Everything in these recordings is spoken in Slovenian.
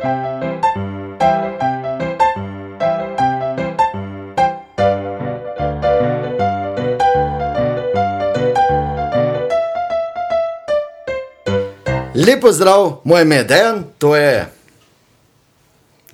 Lepo zdrav, moje ime je Dejan, to je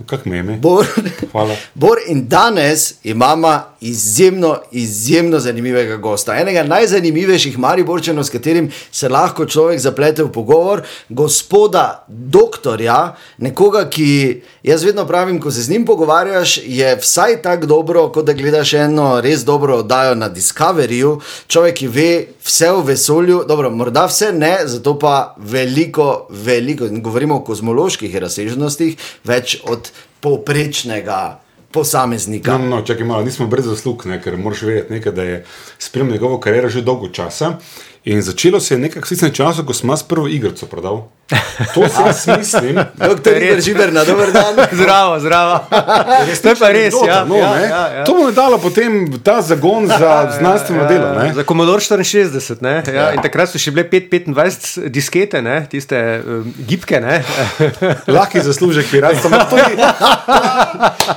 Kako me je? Bor. Bor in danes imamo izjemno, izjemno zanimivega gosta. Enega najzanimivejših Mariborčanov, s katerim se lahko človek zaplete v pogovor, gospoda doktorja, nekoga, ki jaz vedno pravim, ko se z njim pogovarjaš, je vsaj tako dobro, kot da gledaš eno res dobro oddajo na Discoveryju. Človek, ki ve vse o vesolju, dobro, morda vse ne, zato pa veliko, veliko, govorimo o kozmoloških razsežnostih, več od povprečnega posameznika. No, no, čakaj malo, nismo brez zaslug, ne, ker moraš vedeti nekaj, da je spremljal njegovo kariero že dolgo časa. In začelo se je nekako v času, ko sem jaz prvo igrico prodal. To si jaz mislim. Doktor Igor Žiber, na dober dan. Zdravo, zdravo. To je pa res, ja. No, ja, ja, ja. To bo mi dalo potem ta zagon za znanstveno Ja, delo. ja, Ne? Za Commodore 64, ne? Ja, in takrat so še bile 5-25 diskete, ne? tiste um, gibke. Ne? Lahki zaslužek, pirat, samo to ni,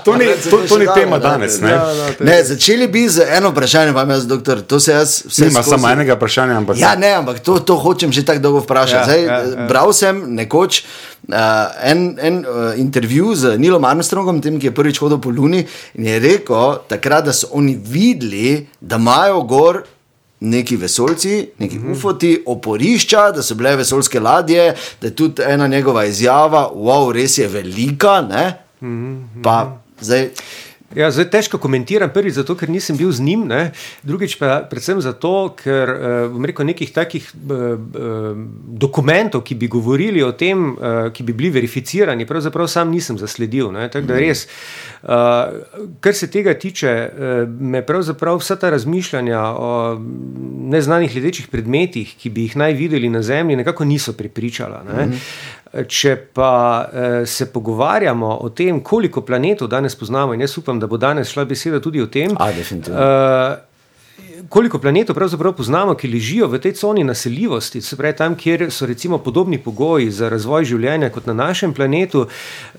to ni, to, to ni tema danes. Ne? Ja, no, to je- Ne, začeli bi z eno vprašanjem, vam jaz, doktor. To se jaz vse Nima samo enega vprašanja, ampak Ja, ne, ampak to, to hočem že tako dolgo vprašati. Ja, Zdaj, ja, ja. Bral sem nekoč uh, en, en uh, intervju z Nilom Armstrongom, tem, ki je prvič hodil po Luni, in je rekel, takrat, da so oni videli, da imajo gor. Neki vesolci, neki mm -hmm. ufoti, oporišča, da so bile vesoljske ladje, da je tudi ena njegova izjava, wow, res je velika. Mm -hmm. Pa zdaj, Ja, zdaj težko komentiram, prvič zato, ker nisem bil z njim, ne? drugič pa predvsem zato, ker bom rekel nekih takih uh, uh, dokumentov, ki bi govorili o tem, uh, ki bi bili verificirani, pravzaprav sam nisem zasledil. Ne? Tako da res, uh, kar se tega tiče, uh, me pravzaprav vsa ta razmišljanja o neznanih letečih predmetih, ki bi jih naj videli na Zemlji, nekako niso prepričala. Ne? Če pa eh, se pogovarjamo o tem, koliko planetov danes poznamo, in jaz upam, da bo danes šla beseda tudi o tem, A, definitivno. eh, koliko planetov pravzaprav poznamo, ki ležijo v tej coni naseljivosti, se pravi tam, kjer so recimo podobni pogoji za razvoj življenja kot na našem planetu,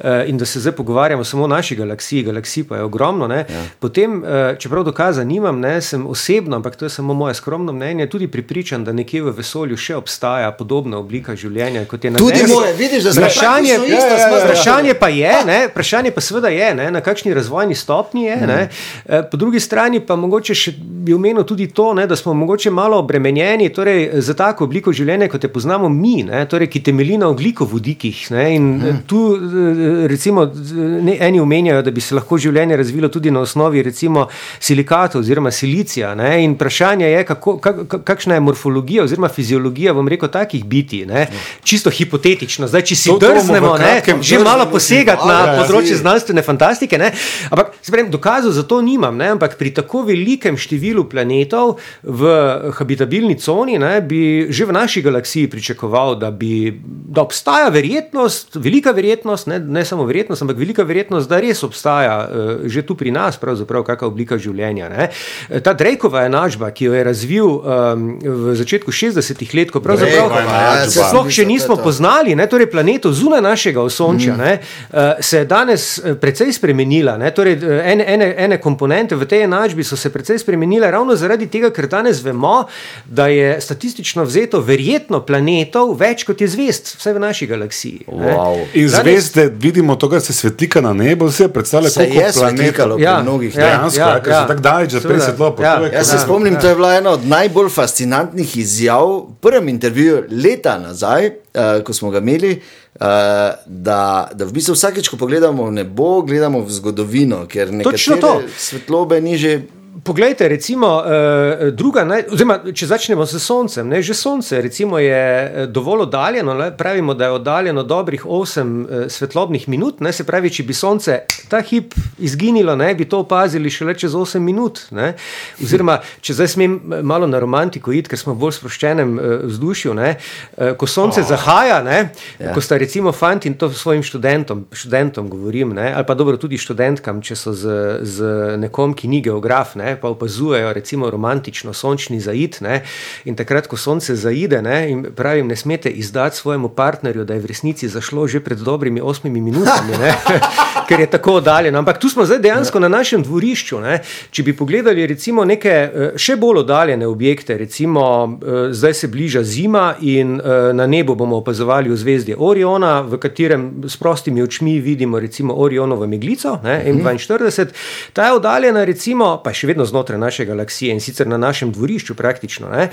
eh, in da se zdaj pogovarjamo samo o naši galaksiji, galaksij pa je ogromno. Ne, ja. Potem, eh, čeprav dokaza nimam, ne, sem osebno, ampak to je samo moje skromno mnenje, tudi pripričan, da nekje v vesolju še obstaja podobna oblika življenja kot je na tudi Zemlji. moje, vidiš, da Vprašanje, ista, ja, ja, ja, zdaj. vprašanje pa je, ne, vprašanje pa seveda je, ne, na kakšni razvojni stopnji je. Ne, Eh, po drugi strani pa mogoče še bi omenil tudi to, ne, da smo mogoče malo obremenjeni torej, za tako obliko življenja, kot jo poznamo mi, ne, torej, ki temelji na oglikovodikih. Ne, eh, tu eh, recimo ne, eni omenjajo, da bi se lahko življenje razvilo tudi na osnovi recimo silikata oziroma silicija. Ne, in vprašanje je, kako, kak, kak- kakšna je morfologija oziroma fiziologija, rekel, takih biti. Ne, čisto hipotetično. Zdaj, če si To- drznemo, ne, že malo posegati na ja, ja. področje znanstvene fantastike. Ne? Ampak se pravim, dokazov za to nimam, ne? ampak pri tako velikem številu planetov v habitabilni coni ne, bi že v naši galaksiji pričakoval, da, bi, da obstaja verjetnost, velika verjetnost, ne, ne samo verjetnost, ampak velika verjetnost, da res obstaja uh, že tu pri nas pravzaprav kakšna oblika življenja. Ne? Ta Drejkova enačba, ki jo je razvil um, v začetku 60-ih let, ko pravzaprav se sploh še nismo poznali, ne, torej planetov zunaj našega osončja, mm. ne, uh, se je danes eh, precej spremenila. Ne, torej, ene, ene, ene komponente v tej enačbi so se precej spremenile ravno zaradi tega, ker danes vemo, da je statistično vzeto verjetno planetov več kot je zvest, vsaj v naši galaksiji. ne. Wow. In Danes- zvezde vidimo to, kar se svetlika na nebu, se predstavlja Se koliko je svetlikalo pri Ja, mnogih. ja. ne. Dejansko, ja, ker so tako daleč, da Seveda. prej svetlo potuje. Ja. Jaz se Ja. spomnim, to je bila ena od najbolj fascinantnih izjav v prvem intervjuju leta nazaj, uh, ko smo ga imeli. Uh, da, da v bistvu vsakeč, ko pogledamo v nebo, gledamo v zgodovino, ker nekatere to. svetlobe ni že Poglejte, recimo, eh, druga, naj, oziroma, če začnemo s Soncem. Ne, že Sonce recimo, je eh, dovolj oddaljeno, ne, pravimo, da je oddaljeno dobrih 8 eh, svetlobnih minut. Ne, se pravi, če bi Sonce ta hip izginilo, ne, bi to opazili šele čez 8 minut. Ne. Oziroma, če zdaj smem malo na romantiko iti, ker smo v bolj sproščenem vzdušju. Ne, ko Sonce oh. zahaja, ne, ja. ko sta recimo fanti in to svojim študentom, študentom govorim, ne, ali pa dobro tudi študentkam, če so z, z nekom, ki ni geograf. Ne, pa opazujejo recimo romantično sončni zaid. Ne, in takrat, ko sonce zaide, ne, in pravim, ne smete izdati svojemu partnerju, da je v resnici zašlo že pred dobrimi osmimi minutami, ne, ker je tako oddaljeno. Ampak tu smo zdaj dejansko na našem dvorišču. Ne. Če bi pogledali recimo neke eh, še bolj oddaljene objekte, recimo eh, zdaj se bliža zima in eh, na nebu bomo opazovali v zvezdi Oriona, v katerem s prostimi očmi vidimo recimo Orionovo meglico, ne, M42. Ta je oddaljena recimo, pa še vedno znotraj naše galaksije in sicer na našem dvorišču praktično, ne,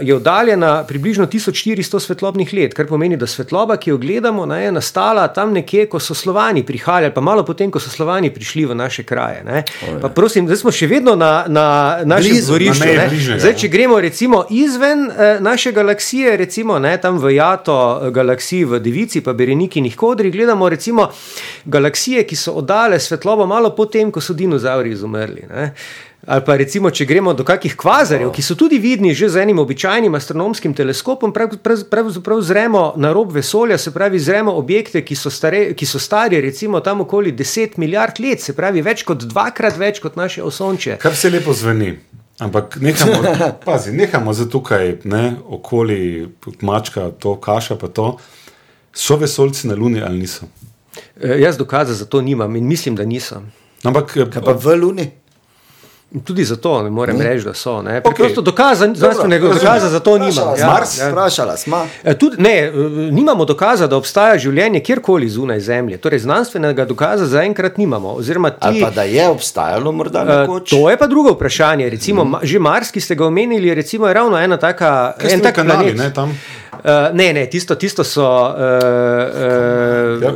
je oddaljena približno 1400 svetlobnih let, kar pomeni, da svetloba, ki jo gledamo, ne, je nastala tam nekje, ko so Slovani prihajali, pa malo potem, ko so Slovani prišli v naše kraje. Ne. Pa prosim, zdaj smo še vedno na, na našem Blizu, dvorišču. na bližnjega, Zdaj, če gremo recimo izven eh, naše galaksije, recimo ne, tam v Jato eh, galaksiji v Devici, pa Berenikinih kodri, gledamo recimo galaksije, ki so oddale svetlobo malo potem, ko so dinozauri izumrli. Ne. Ali pa recimo, če gremo do kakih kvazarjev, ki so tudi vidni že z enim običajnim astronomskim teleskopom, prav- prav- pravzaprav zremo na rob vesolja, se pravi, zremo objekte, ki so, stare, ki so stari recimo tam okoli 10 milijard let, se pravi, več kot dvakrat več kot naše osonče. Kar se lepo zveni. Ampak nehamo, pazi, nehamo za tukaj, ne, okoli mačka, to kaša, pa to. So vesoljci na Luni ali niso? Eh, Jaz dokaza za to nimam in mislim, da niso. Ampak Pa v Luni. Tudi zato ne morem reči, da so. Ne. Preprosto dokaza, znanstvenega dokaza za to nimam. Vprašala Ja, Mars? ja. Vprašala smo. E, Tudi, ne, e, nimamo dokaza, da obstaja življenje kjerkoli zunaj Zemlje. Torej, znanstvenega dokaza zaenkrat nimamo. Oziroma, ti, Ali pa da je obstajalo morda e, nekoč. to je pa drugo vprašanje. Recimo, ma- že Mars, ki ste ga omenili, recimo, je ravno ena taka. Kaj en tak kanali, planet. ne, tam? Uh, ne, ne, tisto, tisto so uh, uh, Ja.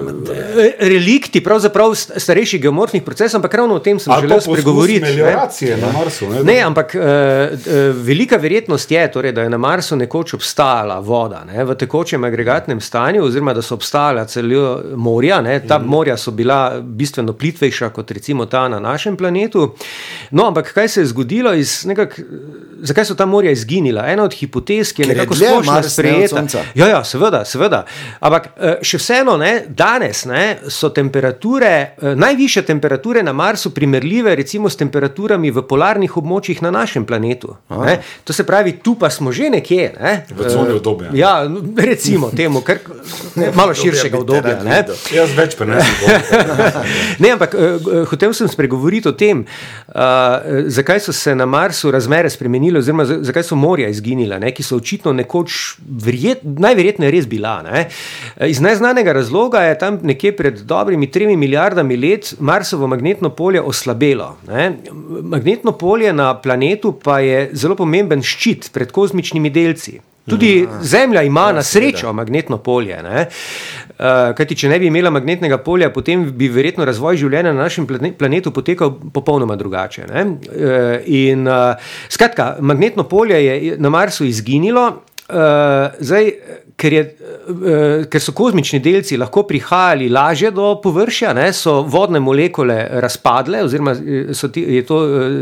relikti pravzaprav st- starejših geomorfnih procesov, ampak ravno o tem sem Ali želel spregovoriti. ne. na Marsu. Ne, Ne, ampak uh, velika verjetnost je, torej, da je na Marsu nekoč obstajala voda ne, v tekočem agregatnem stanju, oziroma da so obstajala celo morja. Ne, ta mm. morja so bila bistveno plitvejša kot recimo ta na našem planetu. No, ampak kaj se je zgodilo? Iz nekak, zakaj so ta morja izginila? Ena od hipotez, ki je Ker nekako splošno sprejeta. Sonca. Ja, ja, seveda, seveda. Ampak eh, še vseeno, ne, danes ne, so temperature, eh, najviše temperature na Marsu primerljive recimo s temperaturami v polarnih območjih na našem planetu. Ne. To se pravi, tu pa smo že nekje. Ne, V coni eh, udobja. Ja, recimo temu, kar ne, malo širšega obdobja. ne. Jaz več prenesem. Ne, ampak hotel sem spregovoriti o tem, uh, zakaj so se na Marsu razmere spremenile, oziroma za- zakaj so morja izginila, ne, ki so očitno nekoč verjet, najverjetneje res bila. Ne. Iz neznanega razloga je tam nekje pred dobrimi tremi milijardami let Marsovo magnetno polje oslabelo. Ne. Magnetno polje na planetu pa je zelo pomemben ščit pred kozmičnimi delci. Tudi Zemlja ima na srečo magnetno polje. Ne? Uh, kajti, če ne bi imela magnetnega polja, potem bi verjetno razvoj življenja na našem plane- planetu potekal popolnoma drugače. ne. Uh, in, uh, skratka, magnetno polje je na Marsu izginilo. Uh, zdaj, ker, je, uh, ker so kozmični delci lahko prihajali lažje do površja, ne, so vodne molekule razpadle, oziroma eh, ti, je to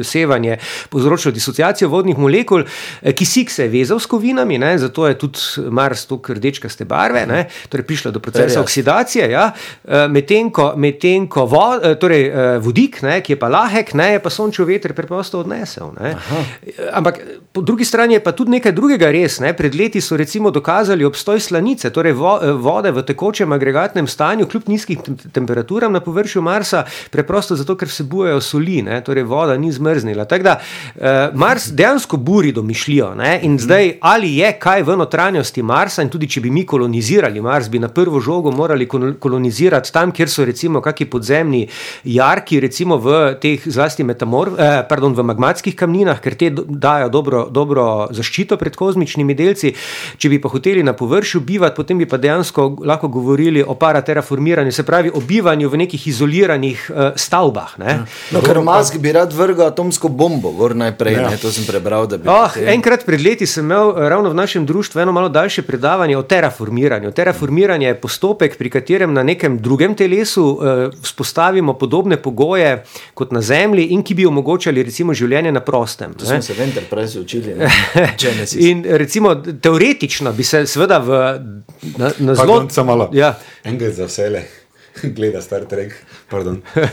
sevanje povzročilo disociacijo vodnih molekul, eh, kisik se je vezal s kovinami, ne, zato je tudi Mars tako rdečkaste barve, ne, torej prišlo do procesa oksidacije, ja, eh, medtem ko, medtem ko vo, eh, torej, eh, vodik, ne, ki je pa lahek, ne, je pa sončev veter preprosto odnesel. Ne. Ampak po drugi strani je pa tudi nekaj drugega res. Ne. Pred leti so recimo dokazali obstoj slanice, torej vo, eh, vode v tekočem agregatnem stanju, kljub nizkim tem temperaturam na površju Marsa, preprosto zato, ker vsebujejo soli, ne. torej voda ni zmrznila. Tako da eh, Mars dejansko buri domišljijo. Ne. In zdaj, ali je kaj v notranjosti Marsa, in tudi če bi mi kolonizirali Mars, bi na prvo žogo morali kol- kolonizirati tam, kjer so recimo kakšni podzemni jarki, recimo v teh zlasti metamor, eh, pardon, v magmatskih kamninah, ker te dajo dobro, dobro zaščito pred kozmičnimi delci. Če bi pa hoteli na površju bivati, potem bi pa dejansko lahko govorili o parateraformiranju, se pravi o bivanju v nekih izoliranih uh, stavbah. Ne? No, ker Musk bi rad vrgel atomsko bombo, gor najprej, Ja. ne, to sem prebral. da bi Oh, potem- enkrat pred leti sem imel eh, ravno v našem društvu eno malo daljše predavanje o terraformiranju. Terraformiranje je postopek, pri katerem na nekem drugem telesu eh, vzpostavimo podobne pogoje kot na Zemlji in ki bi omogočali recimo življenje na prostem. To ne. smo se v Enterprise učili. ne. Genesis. In recimo teoretično bi se seveda v, na, na zelo Pardon, samo malo. Ja, Engel za vse. Gleda Star Trek. Pardon.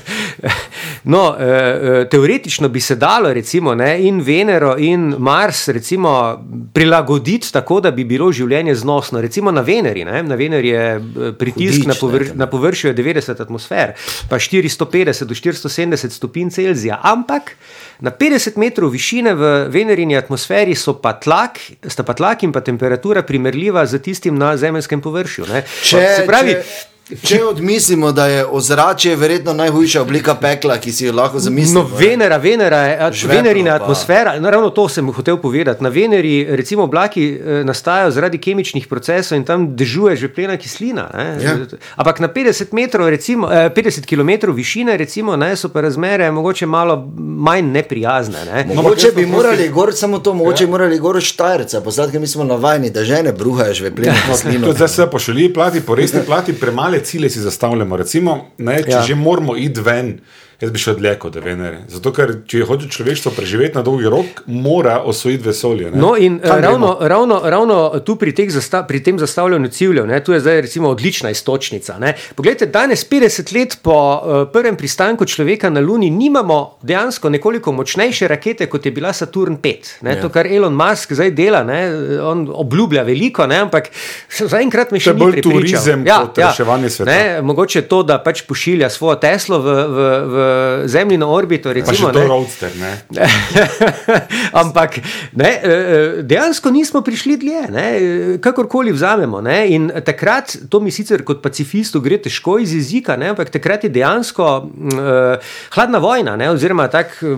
No, eh, eh, teoretično bi se dalo recimo, ne, in Venero in Mars recimo, prilagoditi tako, da bi bilo življenje znosno. Recimo na Veneri, ne, na Veneri je eh, pritisk Hudič, na, povr na površju je 90 atmosfer, pa 450 do 470 stopinj Celzija. Ampak na 50 metrov višine v Venerini atmosferi pa tlak, sta pa tlak in pa temperatura primerljiva z tistim na zemeljskem površju. Ne. Če, Se pravi, če, če odmislimo, da je ozračje verjetno najhujša oblika pekla, ki si jo lahko zamislimo. No, Venera, Venera je, Žveplo Venerina pa. atmosfera, no, ravno to sem hotel povedati. Na Veneri, recimo, oblaki eh, nastajajo zaradi kemičnih procesov in tam dežuje že plena kislina. ne. Ja. Ampak na 50, metrov, recimo, eh, 50 km višine recimo, ne, so pa razmere mogoče malo manj neprijazne. Ne. Mogoče jaz bi sem morali gor samo to, mogoče ja. morali gor štajrca, poslati, ker mi smo navajeni, da žene bruhajo žveplino kislino. Tudi zdaj se po šoli plati, po resni plati, premale cilje si zastavljamo. Recimo, ne, če ja. že moramo iti ven, jaz bi šel dlje kot Venere. Zato, ker če hoče človeštvo preživeti na dolgi rok, mora osvojiti vesolje. Ne. No, in eh, Kam ravno, gremo? ravno, ravno tu pri, teh zasta, pri tem zastavljanju ciljev, ne, tu je zdaj recimo odlična istočnica. Ne. Poglejte, danes, 50 let po uh, prvem pristanku človeka na Luni, nimamo dejansko nekoliko močnejše rakete, kot je bila Saturn 5. Ne, Ja. To, kar Elon Musk zdaj dela, ne, on obljublja veliko, ne, ampak zaenkrat me še To je ni bolj prepričal. turizem kot reševanje sveta. Ne, mogoče to, da pač pošilja svojo Teslo v, v, v zemljino orbito. Pa Recimo, še to roadster. Ne. Ampak ne, eh, dejansko nismo prišli dlje, ne, kakorkoli vzamemo. Ne, in takrat, to mi sicer kot pacifistu gre težko iz jezika, ne, ampak takrat je dejansko uh, hladna vojna, ne, oziroma tak eh,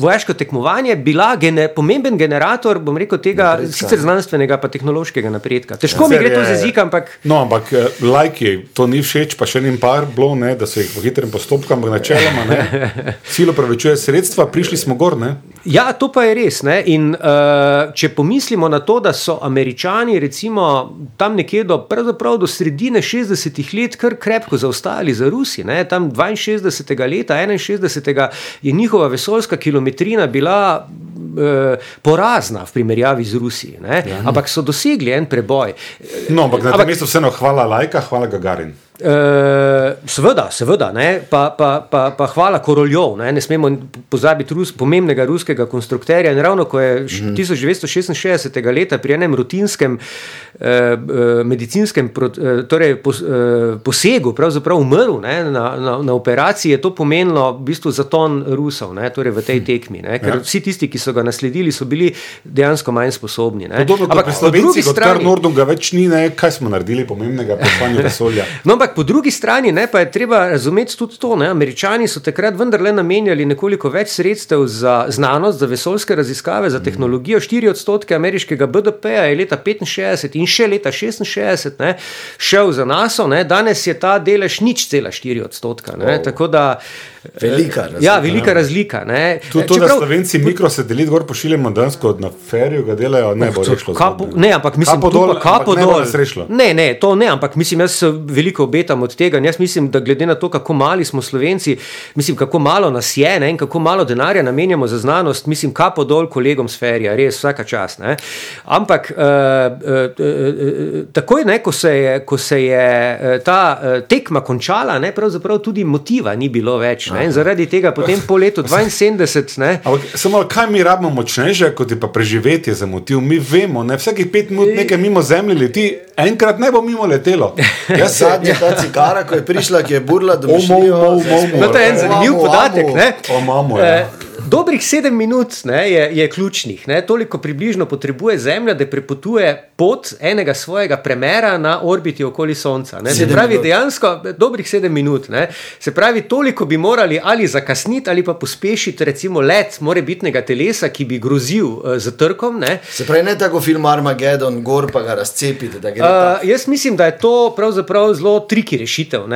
vojaško tekmovanje bila gene, pomemben generator, bom rekel, tega Napredka. sicer znanstvenega, pa tehnološkega napredka. Težko mi Sicer gre to z je- jezika, ampak. No, ampak lajki, to ni všeč, pa še enim par bilo, ne, da so jih po hitrem postopku, ampak načeloma ne. Silo prevečuje sredstva, prišli smo gor. Ne. Ja, to pa je res. Ne? In uh, če pomislimo na to, da so američani, recimo tam nekje do, do sredine 60-ih let, kar krepko zaostali za Rusi, ne? tam 62. leta, 61. je njihova vesoljska kilometrina bila. eh, Porazna v primerjavi z Rusijo, ja. ampak so dosegli en preboj. No, ampak na tem Ampak- mestu vseeno hvala Lajka, hvala Gagarin. Uh, seveda, seveda, ne, pa, pa, pa, pa hvala Koroljov. Ne, ne smemo pozabiti rus, pomembnega ruskega konstruktorja. In ravno ko je mm. 1966. leta pri enem rutinskem uh, uh, medicinskem pro, uh, torej pos, uh, posegu umrl ne, na, na, na operaciji, je to pomenilo v bistvu zaton Rusov ne, torej v tej tekmi. Ne, ker Ja. vsi tisti, ki so ga nasledili, so bili dejansko manj sposobni. Podobno kot pri Slovencih, odkar strani- Nordunga več ni, ne, kaj smo naredili pomembnega pri stanju vesolja. No, ampak po drugi strani ne, pa je treba razumeti tudi to. Ne, Američani so takrat vendarle namenjali nekoliko več sredstev za znanost, za vesoljske raziskave, za tehnologijo. 4 odstotke ameriškega BDP-ja je leta 65 in še leta 66 ne, šel za NASA, ne, danes je ta delež nič cela 4 odstotka. Ne, Wow. tako da. Velika razlika, Ja, velika razlika. Ne. Tudi to, da Čeprav- Slovenci mikrosatelit gor pošiljamo dejansko na feriju, ga delajo, ne bo rešilo. Kapo, ne, ampak mislim, tu dol, pa kapo ampak bo dol. nas. Ne, ne, to ne, ampak mislim, jaz veliko obetam od tega. In Jaz mislim, da glede na to, kako mali smo Slovenci, mislim, kako malo nas je ne, in kako malo denarja namenjamo za znanost, mislim, kapo dol kolegom s ferija, res vsaka čas. Ne. Ampak uh, uh, uh, takoj, ne, ko se je, ko se je uh, ta uh, tekma končala, ne, pravzaprav tudi motiva ni bilo več. Ne, in zaradi tega potem po letu 72. Ne, Ampak samo kaj mi rabimo močnejše, kot je pa preživetje za motiv. Mi vemo, ne vsakih pet minut nekaj mimo zemlje leti, enkrat ne bo mimo letelo. Jaz se, Zadnja ta cigara, ko je prišla, ki je burla mišljijo. omo, omo, omo. No, to je en zanimiv podatek. amo. Ne? O, imamo, ja. Eh, Dobrih sedem minut ne, je, je ključnih, ne, toliko približno potrebuje Zemlja, da prepotuje pot enega svojega premera na orbiti okoli Sonca. Ne. Se pravi, minut. dejansko dobrih sedem minut. Ne. Se pravi, toliko bi morali ali zakasniti ali pa pospešiti, recimo, let morebitnega telesa, ki bi grozil uh, z trkom. Ne. Se pravi, ne tako film Armageddon, gor pa ga gre. Uh, Uh, jaz mislim, da je to pravzaprav zelo triki rešitev.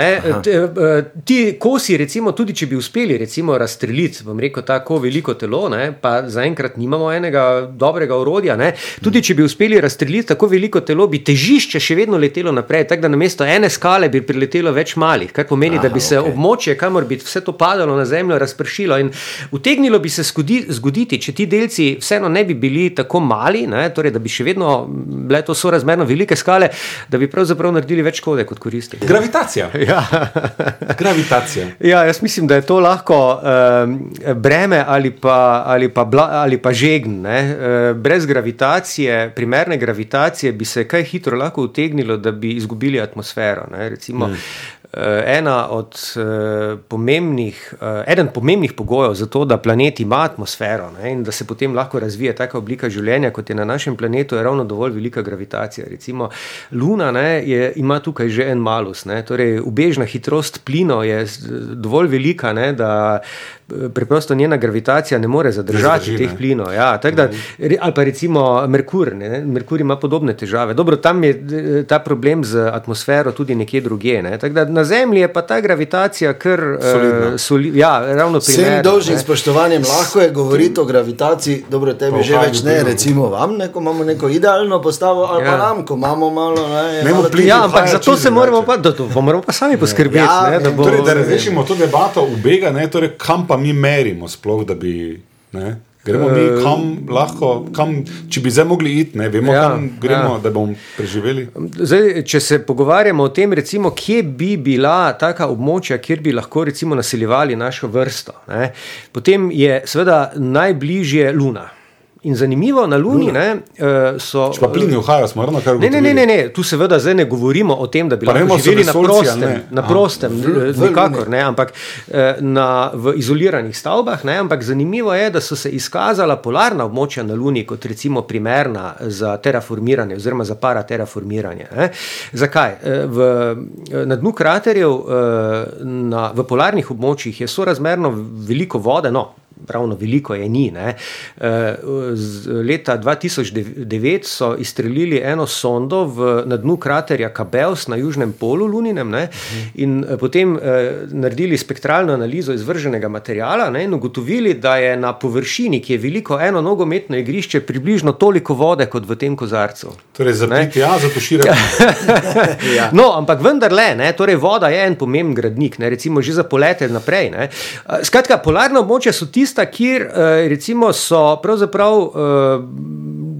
uh, ti kosi, recimo, tudi če bi uspeli recimo, razstreliti, bom rekel, ta kos tako veliko telo, ne, pa zaenkrat nimamo enega dobrega orodja. Ne. Tudi če bi uspeli razstreliti tako veliko telo, bi težišče še vedno letelo naprej, tako da namesto ene skale bi priletelo več malih, kar pomeni, Aha, da bi se okej. območje, kamor bi vse to padalo na zemljo, razpršilo. In utegnilo bi se skudi, zgoditi, če ti delci vseeno ne bi bili tako mali, ne, torej da bi še vedno bile to sorazmerno velike skale, da bi pravzaprav naredili več škode kot koristi. Gravitacija. Ja. Gravitacija. Ja, jaz mislim, da je to lahko um, breme ali pa, ali pa, bla, ali pa žegn. ne. Eh, brez gravitacije, primerne gravitacije, bi se kaj hitro lahko utegnilo, da bi izgubili atmosfero. Ne. Recimo, mm. Ena od uh, pomembnih, uh, eden pomembnih pogojev za to, da planet ima atmosfero ne, in da se potem lahko razvije taka oblika življenja, kot je na našem planetu, je ravno dovolj velika gravitacija. Recimo, Luna ne, je, ima tukaj že en malus, ne, torej ubežna hitrost plinov je dovolj velika, ne, da eh, preprosto njena gravitacija ne more zadržati zdrži, teh ne. plinov. Ja, tako da, re- ali pa recimo Merkur. Ne, Merkur ima podobne težave. Dobro, tam je eh, ta problem z atmosfero tudi nekje drugje. Ne, tako da na Zemlji je pa ta gravitacija kar Solidna. uh, soli, ja, ravno Vsem primerna. dolžnim ne. spoštovanjem lahko je govoriti o gravitaciji, dobro, tebi Pa že več ne, recimo vam, ne, ko imamo neko idealno postavo, ali ja. pa Ja. nam, ko imamo malo. Ne, Ne malo plin. Ja, ampak za to čisto se moramo pa, da, to, moramo pa sami poskrbeti. Ja, ne, da bo, Torej, da razrešimo to debato ubega, ne, torej, kam pa mi merimo, sploh, da bi. Ne, gremo mi kam lahko, kam, če bi zdaj mogli iti, ne vemo, Ja, kam gremo, ja. ja. da bomo preživeli. Zdaj, če se pogovarjamo o tem, recimo, kje bi bila taka območja, kjer bi lahko recimo, naseljevali našo vrsto, ne, potem je seveda najbližje Luna. In zanimivo na Luni ne, eh, so. Če pa plini uhajajo, smo ravno kar Ne, ne, ne, ne, ne, tu seveda zdaj ne govorimo o tem, da bi Pa lahko živeli na vesoljci ali prostem, ne? na prostem V- v nikakor ne, ampak eh, na, v izoliranih stavbah. Ne, ampak zanimivo je, da so se izkazala polarna območja na Luni kot recimo primerna za terraformiranje oziroma za parateraformiranje. Ne. Zakaj? Eh, V, eh, na dnu kraterjev eh, na, v polarnih območjih je sorazmerno veliko vode. No, Ravno veliko je ni. Ne. Eh, z- Leta 2009 so izstrelili eno sondo v, na dnu kraterja Kabels na južnem polu Luninem ne, in eh, potem eh, naredili spektralno analizo izvrženega materijala ne, in ugotovili, da je na površini, ki je veliko eno nogometno igrišče, približno toliko vode kot v tem kozarcu. Torej, za piti, ja, za tuširati. Ja. No, ampak vendarle, ne, torej voda je en pomemben gradnik, ne, recimo že za polete naprej. Ne. Skratka, polarna območja so tista, kjer eh, recimo so pravzaprav uh,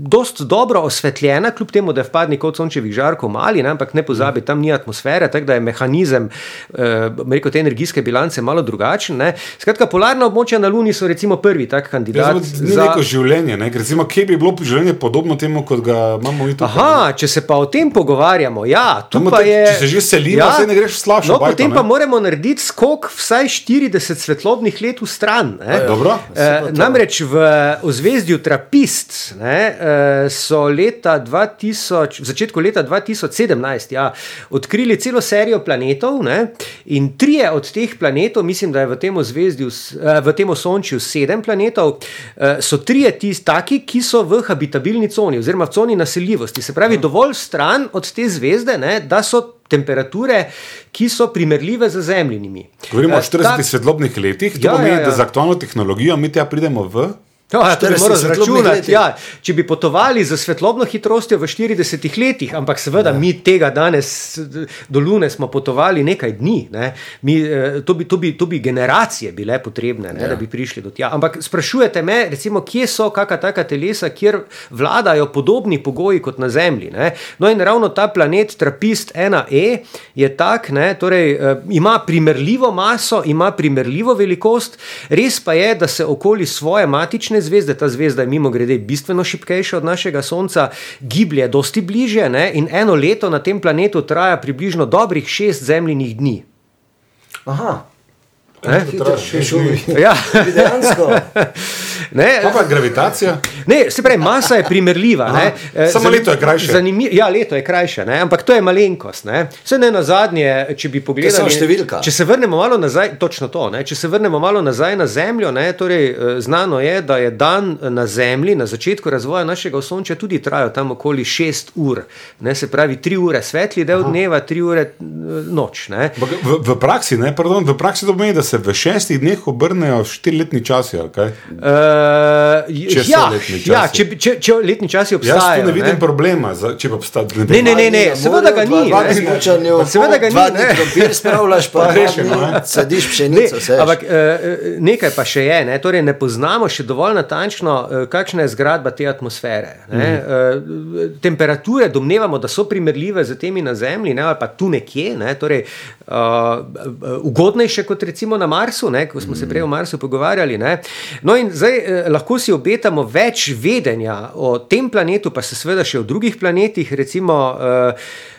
dost dobro osvetljena, kljub temu, da je vpadnik od sončevih žarkov mali, ne, ampak ne pozabi, tam ni atmosfere, tako da je mehanizem uh, rekel, te energijske bilance malo drugačen. Ne. Skratka, polarna območja na Luni so recimo prvi tak Ja, kandidat. zelo- Ni neko življenje, ne? recimo, kje bi bilo življenje podobno temu, kot ga imamo mi tukaj. Aha, če se pa o tem pogovarjamo, ja, tu Tam pa te- je. če se že selimo, saj ne greš v slabšo No, bajto, potem ne? pa moramo narediti skok vsaj 40 svetlobnih let v stran. ne. Dobro. Eh, namreč v ozvezdju Trapist ne, eh, so leta 2000, v začetku leta 2017 ja, odkrili celo serijo planetov ne, in trije od teh planetov, mislim, da je v tem ozvezdju, s- eh, v tem osončju sedem planetov, eh, so trije tisti taki, ki so v habitabilni coni oziroma v coni naseljivosti. Se pravi, dovolj stran od te zvezde, ne, da so temperature, ki so primerljive z zemljinimi. Govorimo o Eh, 40 ta- svetloobnih letih, to Ja, pomeni, ja, ja. da z aktualno tehnologijo mi tja pridemo v. Ja, to bi 40 moral zračunati. Ja, če bi potovali z svetlobno hitrostjo v 40 letih, ampak seveda ja. mi tega danes do Lune smo potovali nekaj dni, ne. mi, eh, to, bi, to, bi, to bi generacije bile potrebne, ne, ja. da bi prišli do tja. Ampak sprašujete me, recimo, kje so kakšna taka telesa, kjer vladajo podobni pogoji kot na Zemlji. Ne. No in ravno ta planet Trapist 1E je tak, ne, torej, eh, ima primerljivo maso, ima primerljivo velikost, res pa je, da se okoli svoje matične zvezde, ta zvezda je mimo grede bistveno šipkejša od našega Sonca, giblje dosti bliže ne, in eno leto na tem planetu traja približno dobrih šest zemljinih dni. Aha, Ne? hitro, šest dni. Ja. Ne, Pa gravitacija. Ne, se pravi, masa je primerljiva. Aha, ne. Eh, samo zanim- leto je krajše. zanimi- Ja, leto je krajše, ne, ampak to je malenkost. Ne. Vse ne na zadnje, če bi pogledali. Če se vrnemo malo nazaj, točno to. Ne, če se vrnemo malo nazaj na Zemljo, ne, torej, eh, znano je, da je dan na Zemlji na začetku razvoja našega osončja tudi trajal tam okoli 6 ur. Ne, se pravi, 3 ure svetli del dneva, 3 ure eh, noč. Ne. Ampak V, v praksi, ne, pardon, v praksi to pomeni, da se v šestih dneh obrnejo štiriletni časi. kaj? Uh, Če so ja, letni časi. ja, če, če, če letni časi Jaz obstajajo. tu ne vidim ne. problema, za, če pa obstaja. Ne, ne, ne, ne, Na seveda ga ni, Dva, ne. smučanju, Seveda ga ni, Dva dni ne. krompir spravljaš, pa Pa rešeno, ne. Ne, pšenico. seš. ampak eh, nekaj pa še je, ne? torej ne poznamo še dovolj natančno, eh, kakšna je zgradba te atmosfere. Ne? Mm. Temperature domnevamo, da so primerljive z temi na Zemlji, ne? ali pa tu nekje, ne? torej, uh, ugodnejše kot recimo na Marsu, ne? ko smo se prej o Marsu pogovarjali. Ne? No in zdaj eh, lahko si obetamo več vedenja o tem planetu, pa se seveda še o drugih planetih, recimo. Eh,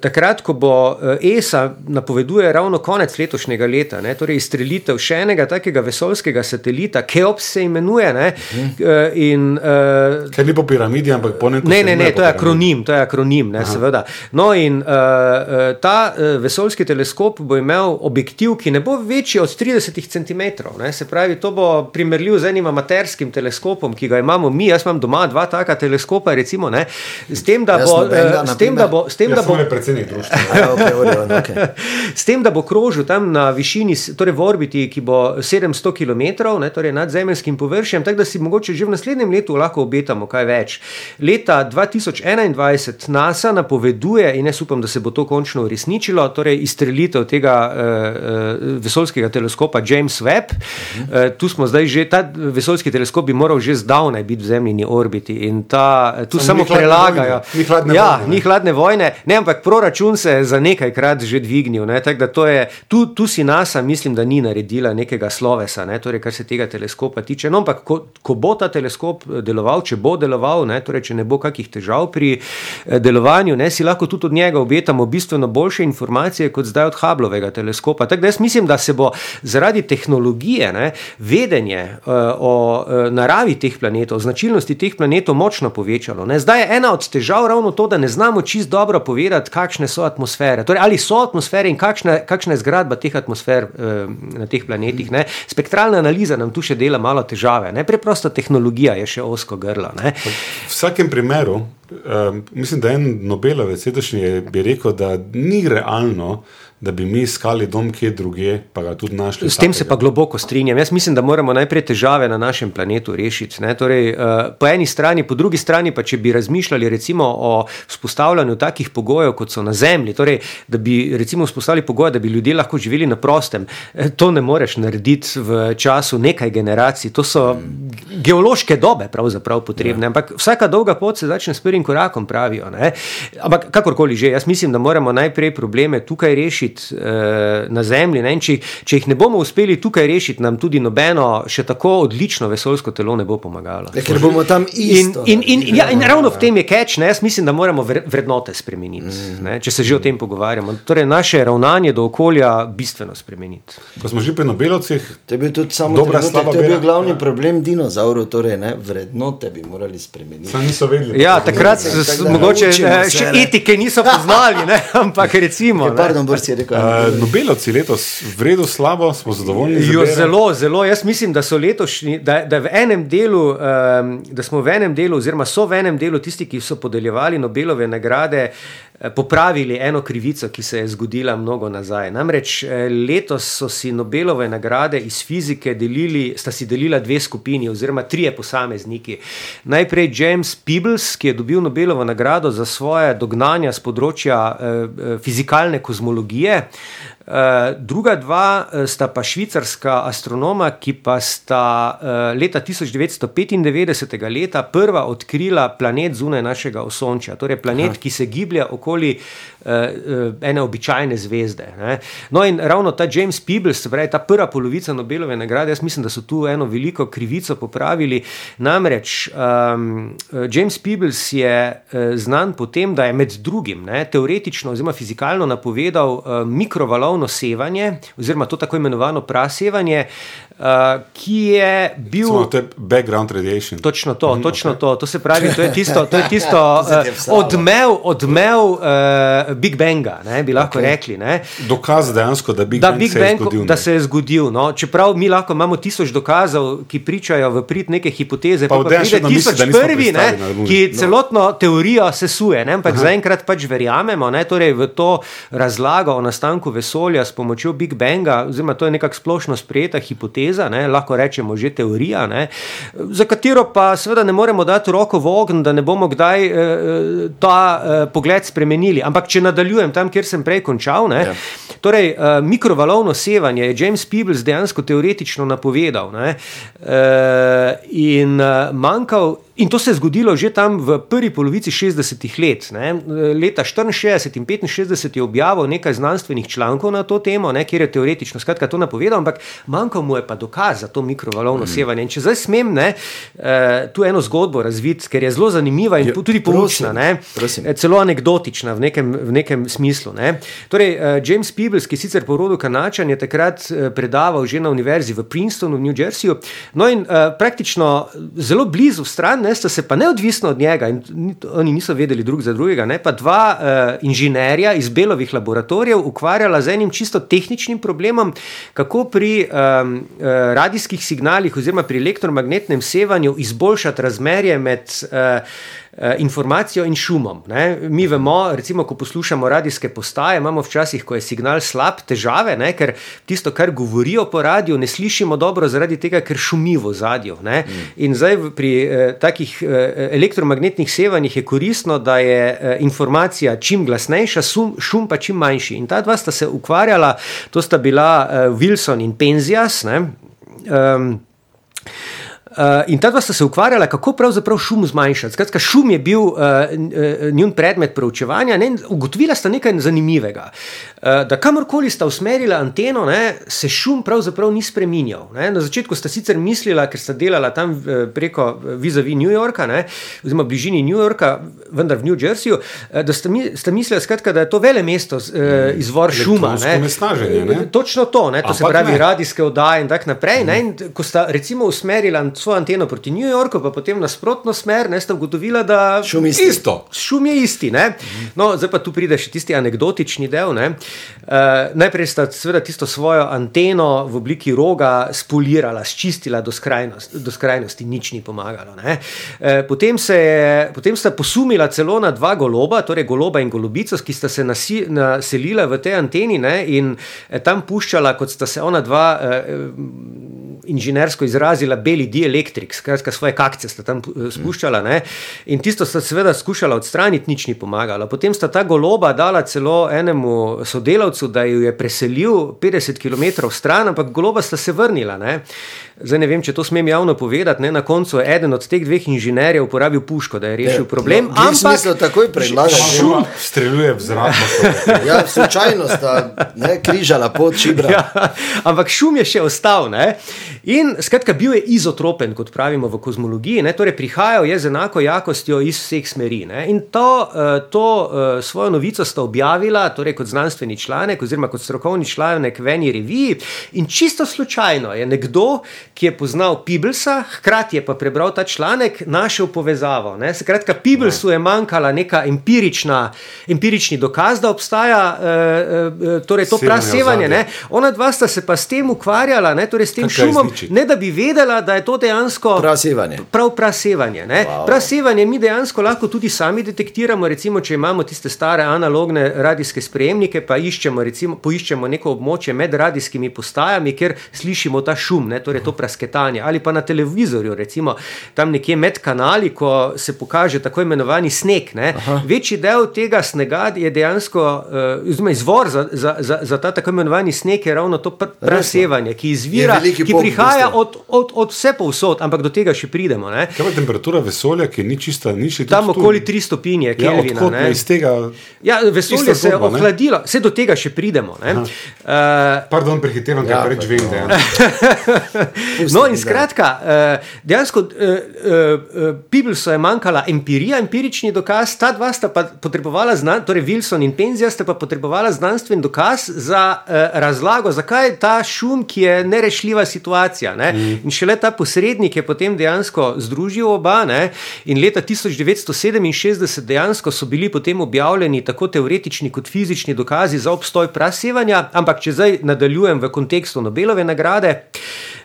Takrat, ko bo eh, ESA napoveduje ravno konec letošnjega leta, ne, torej izstrelitev še enega takega vesoljskega satelita, Keops se imenuje. Ne, eh, in, eh, Ker ni po piramidi, ampak po nekem. Ne, ne, ne, to je akronim, to je akronim, ne, seveda. No, in uh, ta uh, vesoljski teleskop bo imel objektiv, ki ne bo večji od 30 cm. Ne, se pravi, to bo primerljiv z enim amaterskim teleskopom, ki ga imamo mi. Jaz imam doma dva taka teleskopa, recimo, ne, s tem, da Jaz bo, nobenega, uh, na s tem, da bo, s tem, Jaz da bo le predsednik društva. Okay, Orion, okay. S tem, da bo krožil tam na višini, torej v orbiti, ki bo 700 km ne, torej nad zemeljskim površjem, tako da si mogoče že v naslednjem letu lahko obetamo kaj več. Leta 2021 NASA napoveduje, in jaz upam, da se bo to končno uresničilo, torej izstrelitev tega uh, uh, vesoljskega teleskopa James Webb. Uh, tu smo zdaj že, ta vesoljski teleskop bi moral že zdavnaj biti v zemljini orbiti in ta, tu Samo samo, prelagajo. vojne, ni hladne ja, vojne, ne. ni hladne vojne, ne, ampak proračun se je za nekajkrat že dvignil. Ne, tako da to je, tu, tu si NASA, mislim, da ni naredila nekega slovesa, ne, torej, kar se tega teleskopa tiče. No, ampak ko, ko bo ta teleskop eh, deloval, če bo deloval, ne, torej, če ne bo kakih težav pri eh, delovanju, ne, si lahko tudi od njega obetamo bistveno boljše informacije kot zdaj od Hubblovega teleskopa. Tako da jaz mislim, da se bo zaradi tehnologije ne, vedenje uh, o uh, naravi teh planetov, značilnosti teh planetov močno povečalo. Ne. Zdaj je ena od težav ravno to, da ne znamo čist dobro povedati, kakšne so atmosfere. Torej, ali so atmosfere in kakšna, kakšna je zgradba teh atmosfer uh, na teh planetih. Ne. Spektralna analiza nam tu še dela malo težave. Ne. Preprosto tehnologija je še osko grlo. Ne. V vsakem primeru, um, mislim, da en Nobelovec je- bi rekel, da ni realno, da bi mi iskali dom kje druge, pa ga tudi našli. S tem se pa takega. globoko strinjam. Jaz mislim, da moramo najprej težave na našem planetu rešiti. Ne? Torej, uh, po eni strani, po drugi strani pa, če bi razmišljali recimo o vzpostavljanju takih pogojev, kot so na Zemlji, torej, da bi recimo vzpostavili pogoje, da bi ljudje lahko živeli na prostem, eh, to ne moreš narediti v času nekaj generacij. To so geološke dobe pravzaprav potrebne, ampak vsaka dolga pot se začne s prvim korakom, pravijo. Ne? Ampak kakorkoli že, jaz mislim, da moramo najprej probleme tukaj rešiti eh, na Zemlji. Ne? In Če, če jih ne bomo uspeli tukaj rešiti, nam tudi nobeno še tako odlično vesoljsko telo ne bo pomagalo. Ja, ker bomo tam In, isto. in, in, ja, in ravno v tem je keč, ne? jaz mislim, da moramo vre- vrednote spremeniti, ne? če se že o tem pogovarjamo. Torej, naše ravnanje do okolja bistveno spremeniti. Ko smo že pri Nobelovcih, To je bil tudi samo Dobra, slaba to je bil glavni problem dinozaurov, torej ne, vrednote bi morali spremeniti. sami niso vedeli. Ja, takrat da mogoče še etike niso poznali, ne? ampak recimo. Ja, ne. pardon, Boris je rekel. Uh, Nobelovci letos vredno slabo, smo zadovoljni. Jo, zelo, zelo. Jaz mislim, da so letošnji, da, da, v enem delu, um, da smo v enem delu, oziroma so v enem delu tisti, ki so podeljevali Nobelove nagrade, eh, popravili eno krivico, ki se je zgodila mnogo nazaj. Namreč eh, letos so si Nobelove nagrade iz fizike delili, sta si delila dve skupini, oziroma trije posamezniki. Najprej James Peebles, ki je dobil Nobelovo nagrado za svoje dognanja z področja eh, eh, fizikalne kozmologije. Uh, druga dva uh, sta pa švicarska astronoma, ki pa sta uh, leta 1995 leta prva odkrila planet zunaj našega osončja, torej planet, Aha. ki se giblje okoli ene običajne zvezde. Ne. No, in ravno ta James Peebles, pravi ta prva polovica Nobelove nagrade, jaz mislim, da so tu eno veliko krivico popravili. Namreč um, James Peebles je znan po tem, da je med drugim ne, teoretično oziroma fizikalno napovedal uh, mikrovalovne mikrovalovno sevanje, oziroma to tako imenovano prasevanje, uh, ki je bil. Samo to je background radiation. Točno to, točno to. To se pravi, to je tisto, to je tisto uh, odmev, odmev uh, Big Banga, ne, bi lahko okay. rekli. Ne. Dokaz dejansko, da Big Da, Bang Big se je Bang, zgodil. da se je zgodil. No. Čeprav mi lahko imamo tisoč dokazov, ki pričajo v prid neke hipoteze, Pa pa, pride misli, tisoč nismo prvi, ne, ki celotno teorijo sesuje. Ne, ampak zaenkrat pač verjamemo ne, torej v to razlago o nastanku vesolja s pomočjo Big Banga, oziroma to je nekako splošno sprejeta hipoteza, ne, lahko rečemo že teorija, ne, za katero pa seveda ne moremo dati roko v ogen, da ne bomo kdaj eh, eh, ta eh, pogled spremenili. Ampak če nadaljujem tam, kjer sem prej končal, ne, Ja. Torej, uh, mikrovalovno sevanje je James Peebles dejansko teoretično napovedal. Ne? Uh, in, uh, manjkal, in to se je zgodilo že tam v prvi polovici 60-ih let. Ne? Leta 64 in 65 je objavil nekaj znanstvenih člankov na to temo, ne? kjer je teoretično skratka, to napovedal, ampak manjkal mu je pa dokaz za to mikrovalovno mm. sevanje. In če zdaj smem ne, uh, tu eno zgodbo razviti, ker je zelo zanimiva in Ja, tudi poučna. ne. prosim. Eh, celo anekdotična v nekem, v nekem smislu. Ne. Torej, uh, James Peebles, ki sicer po rodu Kanačan, je takrat predaval že na univerzi v Princetonu v New Jerseyju. No in praktično zelo blizu stran, ne, sta se pa neodvisno od njega, in ni, oni niso vedeli drug za drugega, ne, pa dva uh, inženirja iz Belovih laboratorijev ukvarjala z enim čisto tehničnim problemom, kako pri um, uh, radijskih signalih oziroma pri elektromagnetnem sevanju izboljšati razmerje med uh, informacijo in šumom. Ne. Mi vemo, recimo, ko poslušamo radijske postaje, imamo včasih, ko je signal slab, težave, ne, ker tisto, kar govorijo po radiju, ne slišimo dobro, zaradi tega, ker šumi v zadju. Mm. In zdaj pri eh, takih eh, elektromagnetnih sevanjih je koristno, da je eh, informacija čim glasnejša, šum, šum pa čim manjši. In ta dva sta se ukvarjala, to sta bila eh, Wilson in Penzias. Ne. Um, Uh, in ta dva sta se ukvarjala, kako pravzaprav šum zmanjšati. Skratka, šum je bil uh, njun predmet preučevanja ne, ugotovila sta nekaj zanimivega. Uh, da kamorkoli sta usmerila anteno, ne, se šum pravzaprav ni spremenjal. Ne. Na začetku sta sicer mislila, ker sta delala tam preko vizavi New Yorka, ne, oziroma bližini New Yorka, vendar v New Jerseyju, da sta, mi, sta mislila, skratka, da je to vele mesto, uh, izvor šuma. Onesnaženje, ne? Točno to, ne, to se Ampak pravi ne. radijske oddaje in tako naprej. Ne, in ko sta recimo usmerila svojo anteno proti New Yorku, pa potem nasprotno smer, ne sta ugotovila, da Šum isti. Isto. šum je isti. Ne. No, zdaj pa tu pride še tisti anegdotični del. Ne. Uh, najprej sta seveda tisto svojo anteno v obliki roga spolirala, sčistila do, skrajnost, do skrajnosti, nič ni pomagalo. ne. Eh, Potem, se je, potem sta posumila celo na dva goloba, torej goloba in golobico, ki sta se nasi, naselila v tej anteni ne, in eh, tam puščala, kot sta se ona dva eh, inženirsko izrazila, beli dielektrik, skratka svoje kakce sta tam eh, spuščala. Ne, in tisto sta seveda skušala odstraniti, nič ni pomagalo. Potem sta ta goloba dala celo enemu sodelavcu, da jo je preselil 50 km stran, ampak goloba sta se vrnila. Ne. Zdaj ne vem, če to smem javno povedati. Ne? Na koncu je eden od teh dveh inženirjev uporabil puško, da je rešil problem. No, v smislu takoj predlagam. Šum streljuje v zrak. Ja, slučajno sta ne, križala pot šibra. Ja, ampak šum je še ostal. Ne? In skratka, bil je izotropen, kot pravimo v kozmologiji, ne? torej prihajal je z enako jakostjo iz vseh smeri. Ne? In to, eh, to eh, svojo novico sta objavila torej kot znanstveni članek, oziroma kot strokovni članek v eni reviji. In čisto slučajno je nekdo, ki je poznal Peeblesa, hkrati je pa prebral ta članek, našel povezavo. Ne? Skratka, Peeblesu je manjkala neka empirična, empirični dokaz, da obstaja eh, torej to Sevanje prasevanje. ne. Ona dva sta se pa s tem ukvarjala, ne, torej s tem Kaj šumom, izničiti? ne da bi vedela, da je to dejansko Prasevanje. Prav prasevanje. Wow. Wow. Prasevanje mi dejansko lahko tudi sami detektiramo, recimo, če imamo tiste stare analogne radijske sprejemnike, pa iščemo, recimo, poiščemo neko območje med radijskimi postajami, kjer slišimo ta šum, ne, torej to prasketanje. Ali pa na televizorju, recimo tam nekje med kanali, ko se pokaže tako imenovani sneg. ne. Večji del tega snega je dejansko, uh, oziroma izvor za, za, za, za ta tako imenovani sneg je ravno to pr prasevanje, ki izvira, Je ki prihaja od, od, od vse povsod, ampak do tega še pridemo. Ne? Kaj pa temperatura vesolja, ki ni čista, ni še Tam okoli 3 stopinje, Ja, odkot ne. ne, iz tega. Ja, vesolje se je ohladilo, vse do tega še pridemo. Uh, Pardon, prehitevam, Ja, preveč pa- vem. je. no, in skratka, uh, dejansko uh, uh, Pibelsu je manjkala empirija, empirični dokaz, ta dva sta pa potrebovala, znan, torej Wilson in Penzija sta pa potrebovala znanstven dokaz za uh, razlago, zakaj je ta šum, ki je nerešljiva situacija. Ne? Mm. In šele ta posrednik je potem dejansko združil oba. Ne? In leta 1967 dejansko so bili potem objavljeni tako teoretični kot fizični dokazi za obstoj prasevanja, ampak če zdaj nadaljujem v kontekstu Nobelove nagrade.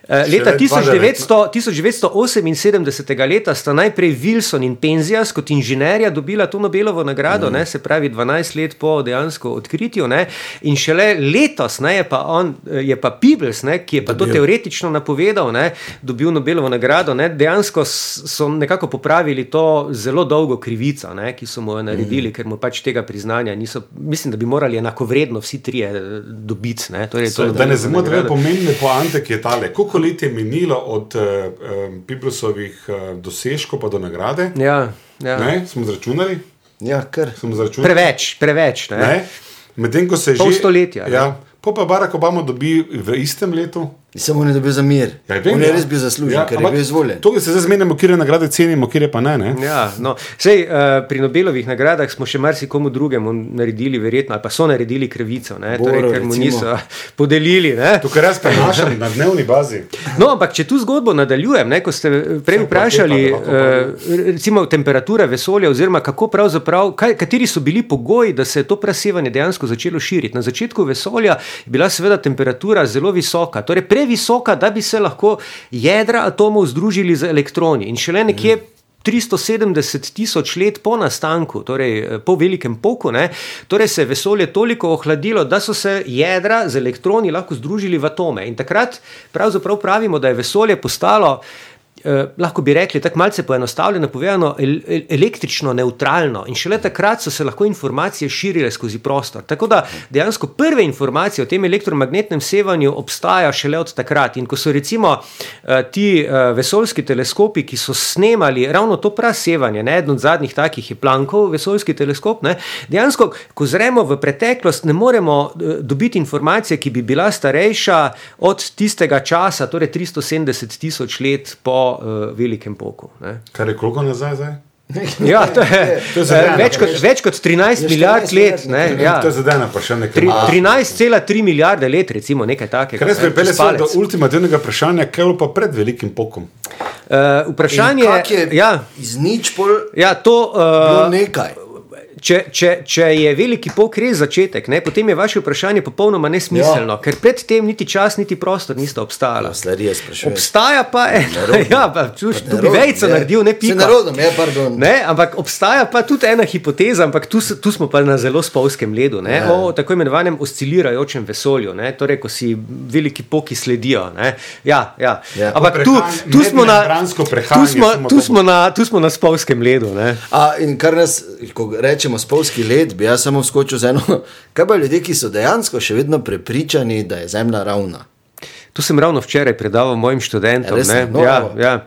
Eh, Leta Šele 1900, 1978 leta sta najprej Wilson in Penzijas kot inženirja dobila to Nobelovo nagrado, mm. ne, se pravi 12 let po dejansko odkritju. Ne, in šele letos ne, je, pa on, je pa Peebles, ne, ki je pa to teoretično napovedal, ne, dobil Nobelovo nagrado. Ne, dejansko so nekako popravili to zelo dolgo krivico, ne, ki so mu jo naredili, mm. ker mu pač tega priznanja niso. Mislim, da bi morali enakovredno vsi trije eh, dobiti. Ne, torej, to je Da ne zamudimo nagrada. pomembne poante, ki je tale. Koliko let je minilo od uh, um, Piblusovih uh, dosežkov pa do nagrade? Ja, ja. Ne, smo zračunali? Ja, kar. Smo zračunali? Preveč, preveč. Ne? Ne? Medtem ko se Pol že. stoletja, ne. Ja, po pa Barack Obama dobi v istem letu. Samo on je dobil za mir. Ja, vem, on je ja. res bil zaslužen, ja, ker je bil izvoljen. To, da se zdaj zmenimo, kje nagrade cenimo, kje pa ne. ne? Ja, no. Sej, uh, pri Nobelovih nagradah smo še marsikomu drugemu naredili, verjetno, ali pa so naredili krivico, ne, torej, Boro, ker mu recimo. niso podelili. Ne. Tukaj res prenašam na dnevni bazi. No, ampak če tu zgodbo nadaljujem, ne, ko ste prej vprašali, uh, recimo, temperatura vesolja, oziroma kako pravzaprav, kaj, kateri so bili pogoji, da se je to presevanje dejansko začelo širiti. Na začetku vesolja je bila seveda temperatura zelo visoka, torej previsoka, da bi se lahko jedra atomov združili z elektroni. In šele nekje. 370 tisoč let po nastanku, torej eh, po velikem poku, ne, torej se je vesolje toliko ohladilo, da so se jedra z elektroni lahko združili v atome. In takrat pravzaprav pravimo, da je vesolje postalo. Eh, lahko bi rekli, tako malce poenostavljeno povedano, el, el, električno neutralno, in šele takrat so se lahko informacije širile skozi prostor. Tako da dejansko prve informacije o tem elektromagnetnem sevanju obstajajo šele od takrat. In ko so recimo eh, ti eh, vesoljski teleskopi, ki so snemali ravno to prasevanje, ne, eden od zadnjih takih je Plankov vesoljski teleskop, ne, dejansko, ko zremo v preteklost, ne moremo eh, dobiti informacije, ki bi bila starejša od tistega časa, torej 370 tisoč let po uh, velikem poku. Ne. Kar je koliko nazaj zdaj? Ja, to je, To je eh, zadeva, več, kot, več kot 13 Je milijard 14 let. Ne, ja. To je zadeva, pa še nekaj. Tri- malega. 13,3 milijarde let, recimo nekaj takega. Kar res ne, pripelje se do ultimativnega vprašanja, kaj je bilo pa pred velikim pokom. Uh, vprašanje je ja, iz nič pol ja, to. Uh, nekaj. Če, če, če je veliki pok res začetek, ne, potem je vaše vprašanje popolnoma nesmiselno, ja. ker predtem niti čas, niti prostor nista obstajala. Sprašujem. Obstaja pa ena, ja, pa, čuš, tu bi Nerodno vejco je. naredil, ne Se pika. narodom, je, pardon. Ne, ampak obstaja pa tudi ena hipoteza, ampak tu, tu smo pa na zelo spolskem ledu, ne, Ja. o tako imenovanem oscilirajočem vesolju, ne, torej ko si veliki poki sledijo. Ne. Ja, ja. Ja. Ampak tu, tu, smo na, tu, smo, tu, smo na, tu smo na spolskem ledu. Ne. A, in kar nas, ko rečemo spolski led, bi jaz samo skočil z eno. Kaj pa ljudje, ki so dejansko še vedno prepričani, da je zemlja ravna? To sem ravno včeraj predaval mojim študentom. Res? ne. No, Ja, evo. ja.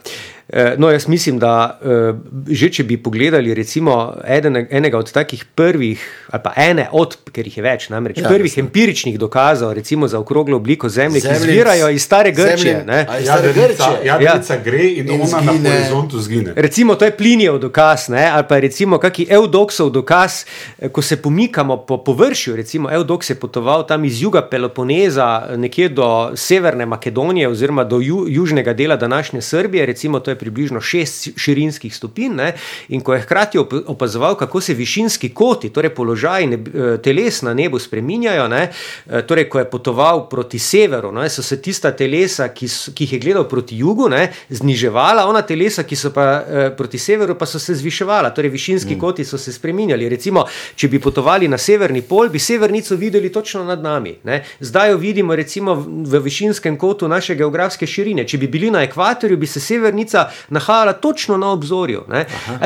Eh, No, jaz mislim, da eh, že če bi pogledali recimo eden, enega od takih prvih, ali pa ene od, ker jih je več, namreč Ja, ja, prvih jasno. empiričnih dokazov, recimo za okroglo obliko Zemlje, ki Zemljic- izvirajo iz stare Grčije. Zemlje- iz stare Grčije? Jadrica ja. gre in, In ona zgine. na horizontu zgine. Recimo, to je plinijev dokaz, ne? ali pa recimo kaki Eudoksov dokaz, eh, ko se pomikamo po površju. Recimo, Eudoks je potoval tam iz juga Peloponeza nekje do severne Makedonije oziroma do ju, južnega dela današnje Srbije, recimo to je približno šest širinskih stopinj. Ne? In ko je hkrati op opazoval, kako se višinski koti, torej položaji neb, eh, teles na nebu spreminjajo, ne? Eh, torej ko je potoval proti severu, ne? so se tista telesa, ki, s- ki jih je gledal proti jugu, ne? zniževala, ona telesa, ki so pa eh, proti severu, pa so se zviševala, torej višinski mm. koti so se spreminjali. Recimo, če bi potovali na severni pol, bi severnico videli točno nad nami. Ne? Zdaj jo vidimo recimo v višinskem kotu naše geografske širine. Če bi bili na ekvatorju, bi se severnica nahajala točno na obzorju.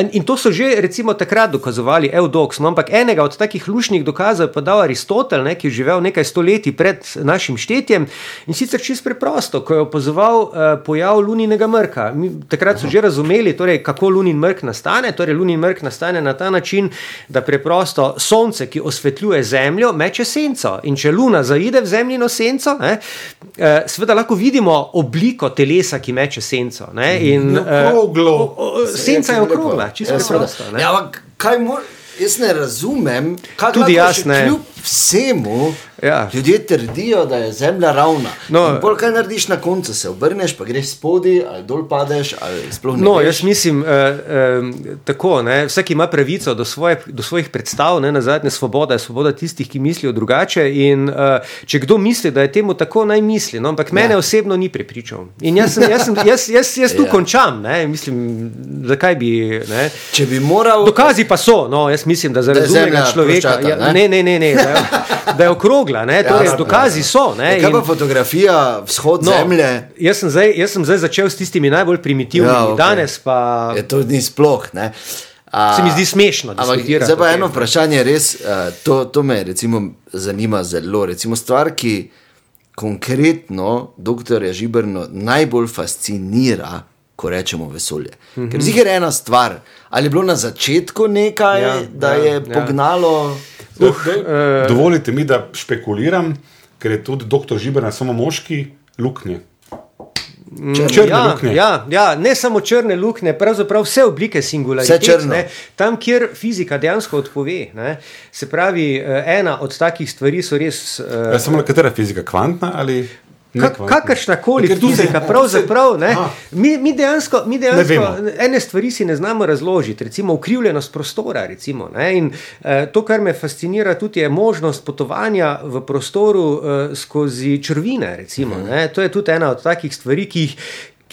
In, in to so že recimo takrat dokazovali Eudox. No, ampak enega od takih lušnih dokazov je dal Aristotel, ne, ki je živel nekaj stoletij pred našim štetjem in sicer čisto preprosto, ko je opazoval uh, pojav luninega mrka. Mi, takrat so že razumeli, torej, kako lunin mrk nastane. Torej, lunin mrk nastane na ta način, da preprosto sonce, ki osvetljuje zemljo, meče senco. In če luna zaide v zemljino senco, ne, uh, seveda lahko vidimo obliko telesa, ki meče senco. Ne, in, Je okroglo. o- o- Senca je okrogla, čisto Ja, seveda. preprosto. Ja, ampak kaj mora? Jaz ne razumem, kako Tudi lahko jaz še ne. Kljub vsemu, Ja. ljudje trdijo, da je zemlja ravna. No. Bolj kaj narediš na koncu, se obrneš, pa greš spodaj, ali dol padeš, ali sploh ne. No, veš. jaz mislim, uh, uh, tako, ne, vsak ima pravico do, svoje, do svojih predstav, ne, na zadnje svoboda je svoboda tistih, ki mislijo drugače. In, uh, če kdo misli, da je temu tako, naj misli. No, ampak mene Ja. osebno ni prepričal. In jaz, sem, jaz, sem, jaz, jaz, jaz tu Ja. končam. Ne, mislim, zakaj bi. Ne. Če bi moral. Dokazi pa so, no, jaz mislim, da za razumnega človeka. ploščata, Ja, ne? ne, ne, ne, ne da, je, da je okrogla. Ne, torej, ja, dokazi so. Ne, Ja, kaj in- pa fotografija, vzhod no, zemlje? Jaz sem, zdaj, jaz sem zdaj začel s tistimi najbolj primitivnimi, Ja, ja, okay. danes pa Je to ni sploh. Ne? A, se mi zdi smešno. Ampak diskutirati zdaj pa o tem. eno vprašanje, res, uh, to, to me recimo, zanima zelo. Recimo stvar, ki konkretno doktorja Žibrno najbolj fascinira, ko rečemo vesolje. Mm -hmm. Ker zihar je ena stvar, ali je bilo na začetku nekaj, Ja, ja, da ja, je ja. ja. Uh, uh, dovolite mi, da špekuliram, ker je tudi doktor Žiber samo moški, luknje. Črne ja, luknje. ja, ja, ne samo črne luknje, pravzaprav vse oblike singularitete. Tam, kjer fizika dejansko odpove. Ne, se pravi, eh, ena od takih stvari so res. Ja, Uh, samo katera fizika, kvantna ali? Kakršna koli fizika, pravzaprav. Ne, mi, mi dejansko, mi dejansko ene stvari si ne znamo razložiti, recimo ukrivljenost prostora. Recimo, ne, in, eh, to, kar me fascinira, tudi je možnost potovanja v prostoru eh, skozi črvine. Recimo, ne, to je tudi ena od takih stvari, ki jih.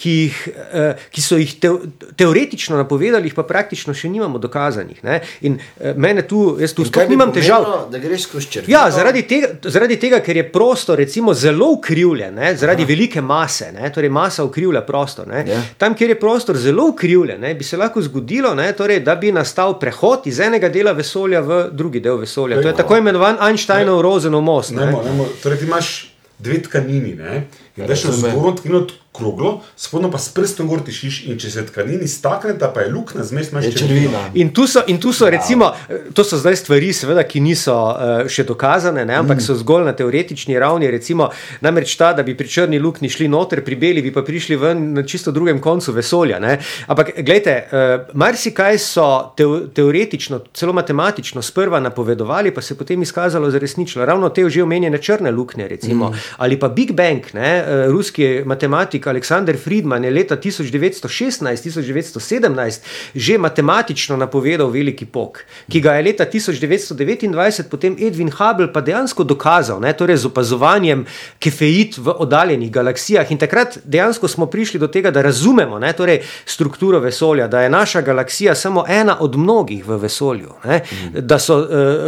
Ki, jih, eh, ki so jih teo, teoretično napovedali, jih pa praktično še nimamo dokazanih. Ne? In eh, mene tu, jaz tu sploh nimam težav. Da greš skozi črno. Ja, zaradi tega, zaradi tega, ker je prostor recimo, zelo ukrivljen, ne, zaradi Aha. velike mase, ne, torej masa ukrivlja prostor. Ne. Ja. Tam, kjer je prostor zelo ukrivljen, ne, bi se lahko zgodilo, ne, torej, da bi nastal prehod iz enega dela vesolja v drugi del vesolja. To je Ej, tako imenovan Einsteinov Rosenov most. Ne, Ne. mo- ne, mo- torej, ti imaš dve tkanini, ne? In daš na razumem. zgornjo tkanino kroglo, spodno pa s prstom gor tišiš, in če se tkanini stakneta, pa je luknja, zmes imaš črvina. In tu so, in tu so recimo, to so zdaj stvari, seveda, ki niso uh, še dokazane, ne, ampak so zgolj na teoretični ravni. Recimo, namreč ta, da bi pri črni luknji šli noter, pri beli bi pa prišli ven na čisto drugem koncu vesolja. Ne. Ampak, gledajte, uh, marsikaj so teo, teoretično, celo matematično sprva napovedovali, pa se je potem izkazalo za resnično. Ravno te že omenjene črne luknje, recimo, mm. ali pa Big Bang, ne, uh, ruski matematik Aleksandr Friedman je leta 1916-1917 že matematično napovedal veliki pok, ki ga je leta 1929 potem Edwin Hubble pa dejansko dokazal, ne, torej z opazovanjem kefeit v oddaljenih galaksijah. In takrat dejansko smo prišli do tega, da razumemo ne, torej strukturo vesolja, da je naša galaksija samo ena od mnogih v vesolju, ne, da so uh,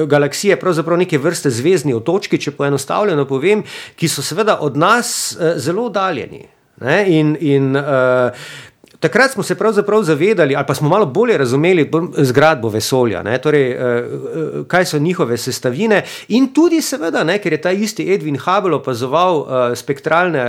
galaksije pravzaprav neke vrste zvezdni otočki, če poenostavljeno povem, ki so seveda od nas uh, zelo oddaljeni. Ne, in, in, uh, Takrat smo se pravzaprav zavedali, ali pa smo malo bolje razumeli zgradbo vesolja, ne, torej, eh, eh, kaj so njihove sestavine, in tudi, seveda, ne, ker je ta isti Edwin Hubble opazoval eh, spektralne,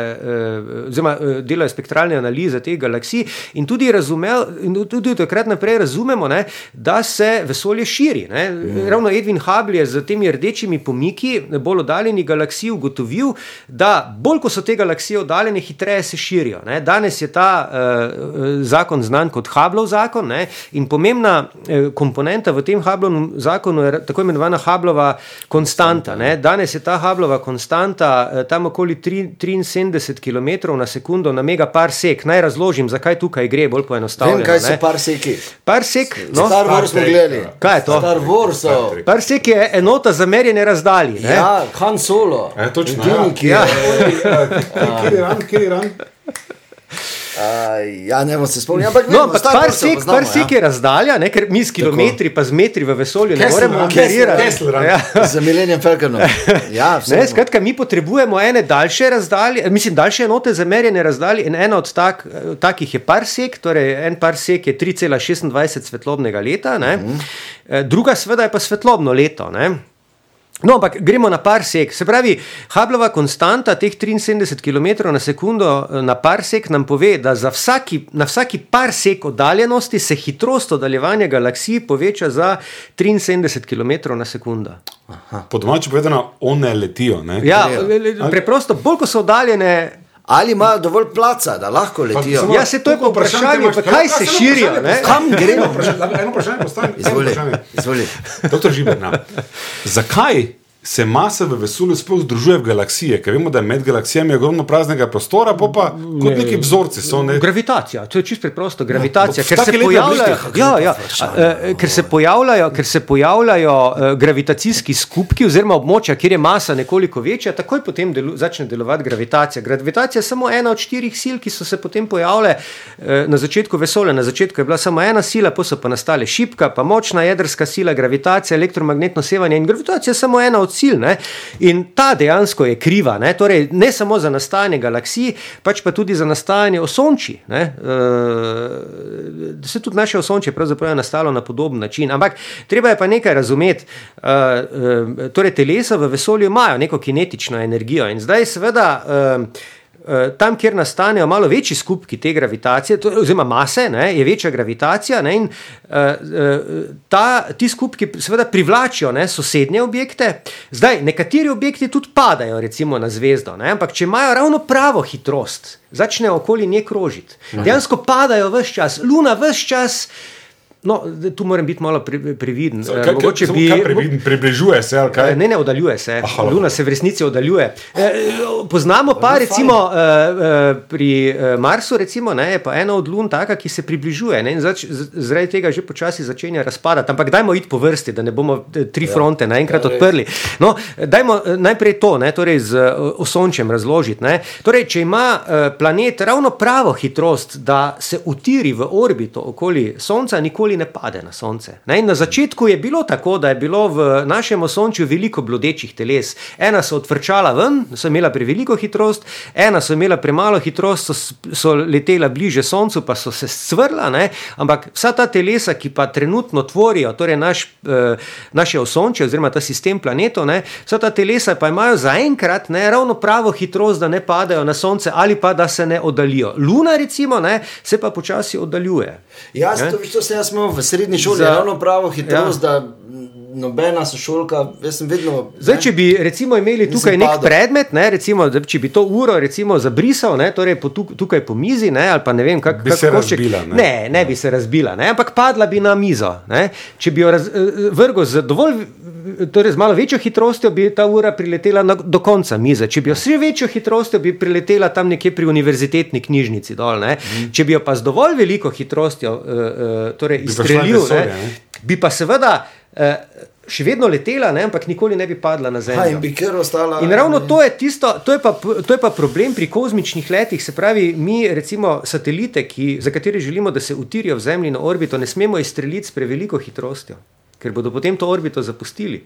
oziroma delajo spektralne analize teh galaksij, in tudi, razumel, in tudi takrat naprej razumemo, ne, da se vesolje širi. Ne. Ravno Edwin Hubble je z temi rdečimi pomiki bolj oddaljenih galaksij ugotovil, da bolj ko so te galaksije oddaljene, hitreje se širijo. Ne. Danes je ta uh, zakon znan kot Hubbleov zakon ne, in pomembna eh, komponenta v tem Hubbleovem zakonu je tako imenovana Hubbleova konstanta. Ne. Danes je ta Hubbleova konstanta eh, tam okoli tri, 73 km na sekundo na megaparsek. Naj razložim, zakaj tukaj gre bolj poenostavljeno. Vem, kaj so parseki. Parsek, No, Star Wars smo gledali. Kaj je to? Star Wars. so. parsek je enota za merjenje razdalji. ne. Ja, Han Solo. Ja, točno, ja. ki Ja. je- Kjer je ran, kjer je ran? Uh, ja, ne bom se spomnil, ampak No, ampak parsek, parsek je razdalja, ne, ker mi s kilometri, pa z metri v vesolju ne Kessel moremo Run, operirati. Ja. Za Millennium Falconom. Ja. Ne, skratka, mi potrebujemo ene daljše razdalje, mislim, daljše enote za merjenje razdalje. In ena od tak, takih je parsek, torej en parsek je 3,26 svetlobnega leta, ne. Eh, druga, seveda, je pa svetlobno leto. Ne. No, ampak gremo na parsek. Se pravi, Hubbleova konstanta teh 73 km na sekundo eh, na parsek nam pove, da za vsaki, na vsaki parsek oddaljenosti se hitrost oddaljevanja galaksij poveča za 73 km na sekundo. Po domači povedano, one letijo. Ne? Ja, preprosto, bolj ko so oddaljene, Ali imajo dovolj placa, da lahko letijo? samo- Ja, saj to je pa vprašanje, pa kaj se širijo. Kam gremo? Eno vprašanje- postavim. Izvoli, izvoli. Doktor Žiberna, zakaj se masa v vesolju sploh združuje v galaksije? Ker vemo, da je med galaksijami ogromno praznega prostora, pa, pa kot neki vzorci so. Ne? Gravitacija, to je čisto preprosto. Gravitacija, v ker se pojavljajo, ja, ja, eh, ker se pojavljajo, ker se pojavljajo eh, gravitacijski skupki oziroma območja, kjer je masa nekoliko večja, takoj potem delu, začne delovati gravitacija. Gravitacija je samo ena od štirih sil, ki so se potem pojavile eh, na začetku vesolja. Na začetku je bila samo ena sila, pa so pa nastale šipka, pa močna jedrska sila, gravitacija, elektromagnetno sevanje in gravitacija je samo ena od sil. Ne? In ta dejansko je kriva, ne? Torej, ne samo za nastajanje galaksij, pač pa tudi za nastajanje osončij. E, se tudi naše osončje pravzaprav je nastalo na podoben način. Ampak treba je pa nekaj razumeti. E, e, torej, telesa v vesolju imajo neko kinetično energijo in zdaj seveda. E, Tam, kjer nastanejo malo večji skupki te gravitacije, to, oziroma mase, ne, je večja gravitacija, ne, in uh, ta, ti skupki seveda privlačijo ne, sosednje objekte. Zdaj, nekateri objekti tudi padajo, recimo na zvezdo, ne, ampak če imajo ravno pravo hitrost, začnejo okoli nje krožiti. Dejansko padajo vse čas, luna vse čas. No, tu moram biti malo pri- previden. Eh, Kaj, mogoče kaj, bi- kaj previden, približuje se, ali kaj? Eh, Ne, ne, oddaljuje se. Aha, Luna se v resnici oddaljuje. E, poznamo pa recimo e, pri Marsu, recimo, ne, je pa ena od lun taka, ki se približuje ne, zač, zaradi tega že počasi začenja razpadati. Ampak dajmo iti po vrsti, da ne bomo tri fronte naenkrat odprli. No, dajmo najprej to, ne, torej z osončjem razložiti. Ne. Torej, če ima planet ravno pravo hitrost, da se utiri v orbito okoli Sonca, nikoli ne pade na Sonce. Ne. In na začetku je bilo tako, da je bilo v našem osončju veliko blodečih teles. Ena so odvrčala ven, so imela preveliko hitrost, ena so imela premalo hitrost, so, so letela bliže Soncu, pa so se svrla. Ne. Ampak vsa ta telesa, ki pa trenutno tvorijo torej naš, eh, naše osončje, oziroma ta sistem planetov, ne, vsa ta telesa pa imajo zaenkrat ne, ravno pravo hitrost, da ne padejo na Sonce ali pa da se ne oddaljijo. Luna, recimo, ne, se pa počasi oddaljuje. Jaz, Ne? to, to sem jaz imel v srednji šoli, Za- ravno pravo hitrost, ja. da nobena sošolka, jaz sem vedno. Zdaj, ne, če bi recimo imeli tukaj nek padel. predmet, ne, recimo, da, če bi to uro recimo, zabrisal, ne, torej po tuk, tukaj po mizi, ne, ali pa ne vem, kak, Bi kak se košček- razbila, ne? Ne, ne bi se razbila, ne, ampak padla bi na mizo. Ne. Če bi jo raz, eh, vrgel z dovolj. Torej, z malo večjo hitrostjo bi ta ura priletela na, do konca mize. Če bi jo s še večjo hitrostjo, bi priletela tam nekje pri univerzitetni knjižnici dol. Ne. Mhm. Če bi jo pa z dovolj veliko hitrostjo uh, uh, torej izstrelil, iz vesolja, ne, ne. Bi pa seveda uh, še vedno letela, ne, ampak nikoli ne bi padla na Ha, zemljo. in bi kar ostala. In ravno to je, tisto, to, je pa, to je pa problem pri kozmičnih letih. Se pravi, mi recimo satelite, ki, za katere želimo, da se utirijo v Zemljino orbito, ne smemo izstreliti s preveliko hitrostjo. Ker bodo potem to orbito zapustili.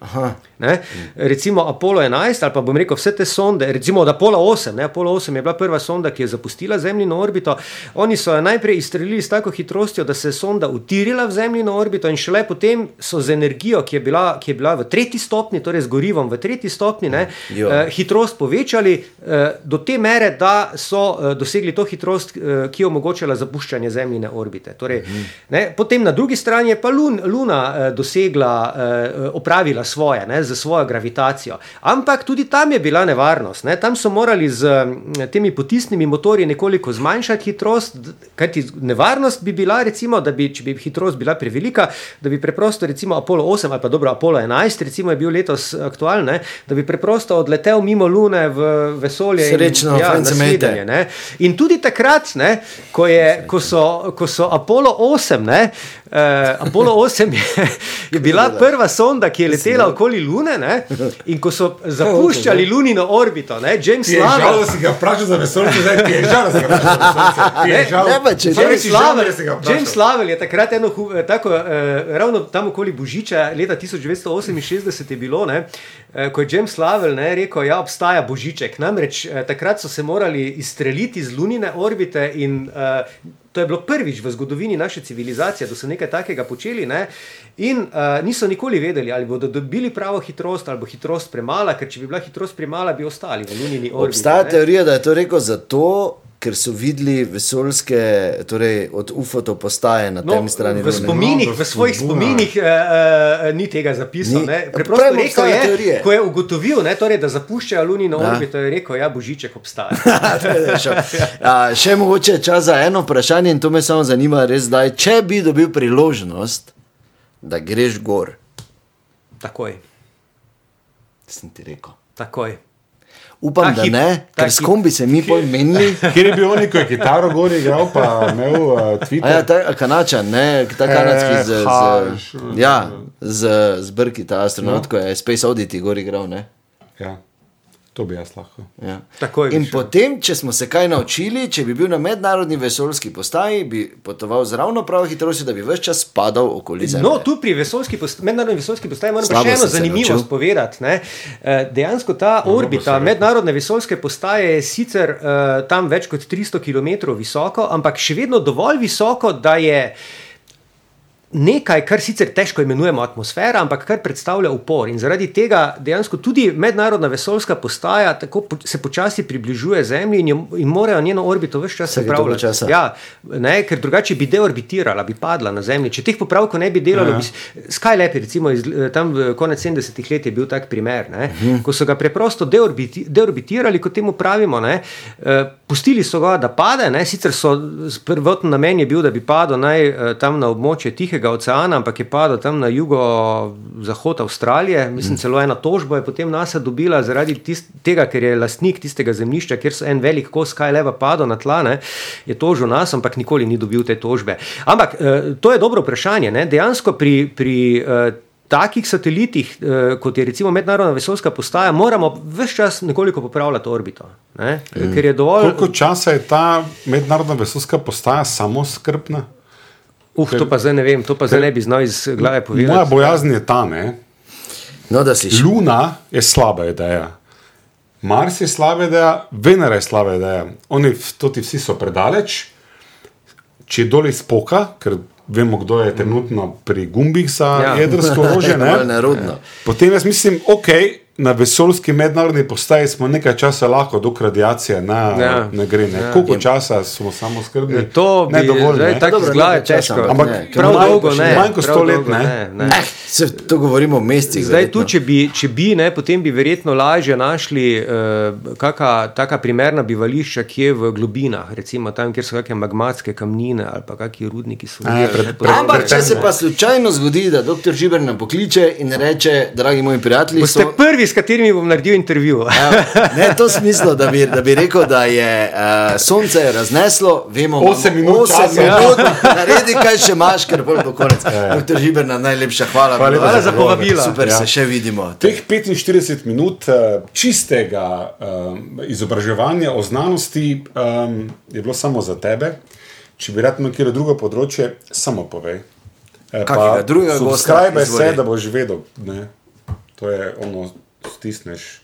Recimo Apollo 11, ali pa bom rekel vse te sonde, recimo od Apollo 8. Ne? Apollo 8 je bila prva sonda, ki je zapustila Zemljino orbito. Oni so jo najprej izstrelili s tako hitrostjo, da se je sonda utirila v Zemljino orbito, in šele potem so z energijo, ki je bila, ki je bila v tretji stopni, torej z gorivom v tretji stopni, ne, eh, hitrost povečali eh, do te mere, da so eh, dosegli to hitrost, eh, ki je omogočala zapuščanje Zemljine orbite. Torej, ne, potem na drugi strani je pa lun, Luna eh, dosegla, eh, opravila svoje, ne, z svojo gravitacijo. Ampak tudi tam je bila nevarnost. Ne. Tam so morali z temi potisnimi motorji nekoliko zmanjšati hitrost, kajti nevarnost bi bila, recimo, da bi, če bi hitrost bila prevelika, da bi preprosto, recimo Apollo 8 ali pa dobro Apollo 11, recimo je bil letos aktualen, da bi preprosto odletel mimo Lune v vesolje. Srečno, in, ja, nasvidenje, ne. In tudi takrat, ne, ko, je, ko, so, ko so Apollo 8 ne, Uh, Apollo 8 je, je bila prva sonda, ki je letela okoli Lune. Ne? In ko so zapuščali Lunino orbito, ne? James Je žal, si ga vprašal za vesolce, zdaj ti je žal, da si ga vprašal Ne, ne, James Lovell, vprašal. James Lovell je takrat eno, eh, tako, eh, ravno tam okoli Božiča, leta 1968 je bilo, ne, eh, ko je James Lovell ne, rekel, da ja, obstaja Božiček. Namreč eh, takrat so se morali izstreliti z lunine orbite in eh, to je bilo prvič v zgodovini naše civilizacije, da so nekaj takega počeli. Ne, in uh, niso nikoli vedeli, ali bodo dobili pravo hitrost ali bo hitrost premala, ker če bi bila hitrost premala, bi ostali v lunini orbiti. Obstaja ne. teorija, da je to rekel zato, ker so videli vesoljske, torej od UFO-tov postaje na No, tem strani. v spominih, No, v svojih spodbuja. spominih uh, ni tega zapisal. Ni. Ne. Preprosto Pravim, rekel je, teorije. ko je ugotovil, ne, torej, da zapuščajo lunino Ja. orbito, je rekel, ja, božiček obstaja. A, še mogoče čas za eno vprašanje, in to me samo zanima, res zdaj. Če bi dobil priložnost, da greš gor, takoj, sem ti rekel. takoj. Upam, Ta da hip, ne, ker s kom bi se mi pol menili. Kjer je bil je kitaro gor igral, pa imel uh, A Twitter. ja, ta kanačan, ne, ta kanadski z, Haš, z, ja, z, z Brki, ta astronaut, ko je Space Oddity gor igral. Ne? Ja, to bi jaz lahko. Ja. Takoj In potem, če smo se kaj naučili, če bi bil na mednarodni vesoljski postaji, bi potoval z ravno pravo hitrostjo, da bi vse čas padal okoli Zemlje. No, tu pri vesoljski post- mednarodni vesoljski postaji moram pa Slabo še eno naučil. povedati. ne. Eh, Dejansko ta orbita rekel. mednarodne vesoljske postaje je sicer uh, tam več kot 300 km visoko, ampak še vedno dovolj visoko, da je. Nekaj, kar sicer težko imenujemo atmosfera, ampak kar predstavlja upor. In zaradi tega dejansko tudi mednarodna vesoljska postaja tako po, se počasi približuje Zemlji in, jo, in morajo njeno orbito popravljati. časa. Ja, ne, ker drugače bi deorbitirala, bi padla na Zemlji. Če teh popravkov ne bi delalo, Ja. bi Skylab, recimo iz, eh, tam konec 70-ih let je bil tak primer, ne, Mhm. ko so ga preprosto deorbiti, deorbitirali, kot temu pravimo. Ne, eh, pustili so ga, da pade, ne, sicer so prvotni namen je bil, da bi padel naj, eh, tam na območje Tihega oceana, ampak je padel tam na jugo-zahod Avstralije. Mislim, Mhm. celo ena tožba je potem NASA dobila zaradi tist, tega, ker je lastnik tistega zemljišča, kjer so en velik kos Skylaba padel na tla, ne, je tožil nas, ampak nikoli ni dobil te tožbe. Ampak eh, to je dobro vprašanje. Ne, dejansko pri. pri eh, Takih satelitih, eh, kot je recimo Mednarodna vesoljska postaja, moramo vse čas nekoliko popravljati orbito. Ne? Ker je dovolj. Koliko časa je ta mednarodna vesoljska postaja samo skrbna? Uf, to pa zdaj ne vem, to pa zdaj ne bi znal iz glave povedati. Moja bojazen je ta, ne? No, da si. Luna je slaba ideja. Mars je slaba ideja, Venera je slaba ideja. Oni, to ti vsi so predaleč. Če je dol iz poka, ker vemo, kdo je trenutno pri gumbih za Ja. jedrsko orožje, ne? potem jaz mislim, ok. Na vesoljski mednarodni postaji smo nekaj časa lahko, dok radiacija ne, Ja. ja. ne gre. Ne. Ja. Koliko časa smo samo skrbni? To ne bi Ne. tako časa, težko. ampak ne, prav manj- dolgo ne. manj kot sto let, dolgo ne. ne. Eh, se to govorimo o mesecih. Zdaj, verjetno. tu, če bi, če bi ne, potem bi verjetno lažje našli uh, kakšna taka primerna bivališča, kje v globinah, recimo tam, kjer so kakšne magmatske kamnine ali pa kakšni rudniki. So A, pred- pred- Ampak, če se pa slučajno zgodi, da doktor Žiber nam pokliče in reče, dragi moji prijatelji, Boste so, prvi, s katerimi bom naredil intervju. Ja, ne to smislu, da bi, da bi rekel, da je uh, sonce je razneslo, vemo, Osem imamo minut osem časa. minut, naredi kaj še imaš, ker bolj bo konec. Doktor Žiber, nam najlepša hvala. Hvala Hvala za povabilo. Super, Ja. se še vidimo. Teh 45 minut uh, čistega um, izobraževanja o znanosti um, je bilo samo za tebe. Če bi rad imel kjer drugo področje, samo povej. Kakega drugega gosta Subscribe se, da boš vedel. Ne? To je ono, stisneš.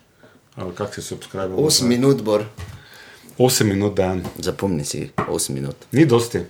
Ali kak si subscribe? 8 minut, bor. 8 minut dan. Zapomni si 8 minut. Ni dosti.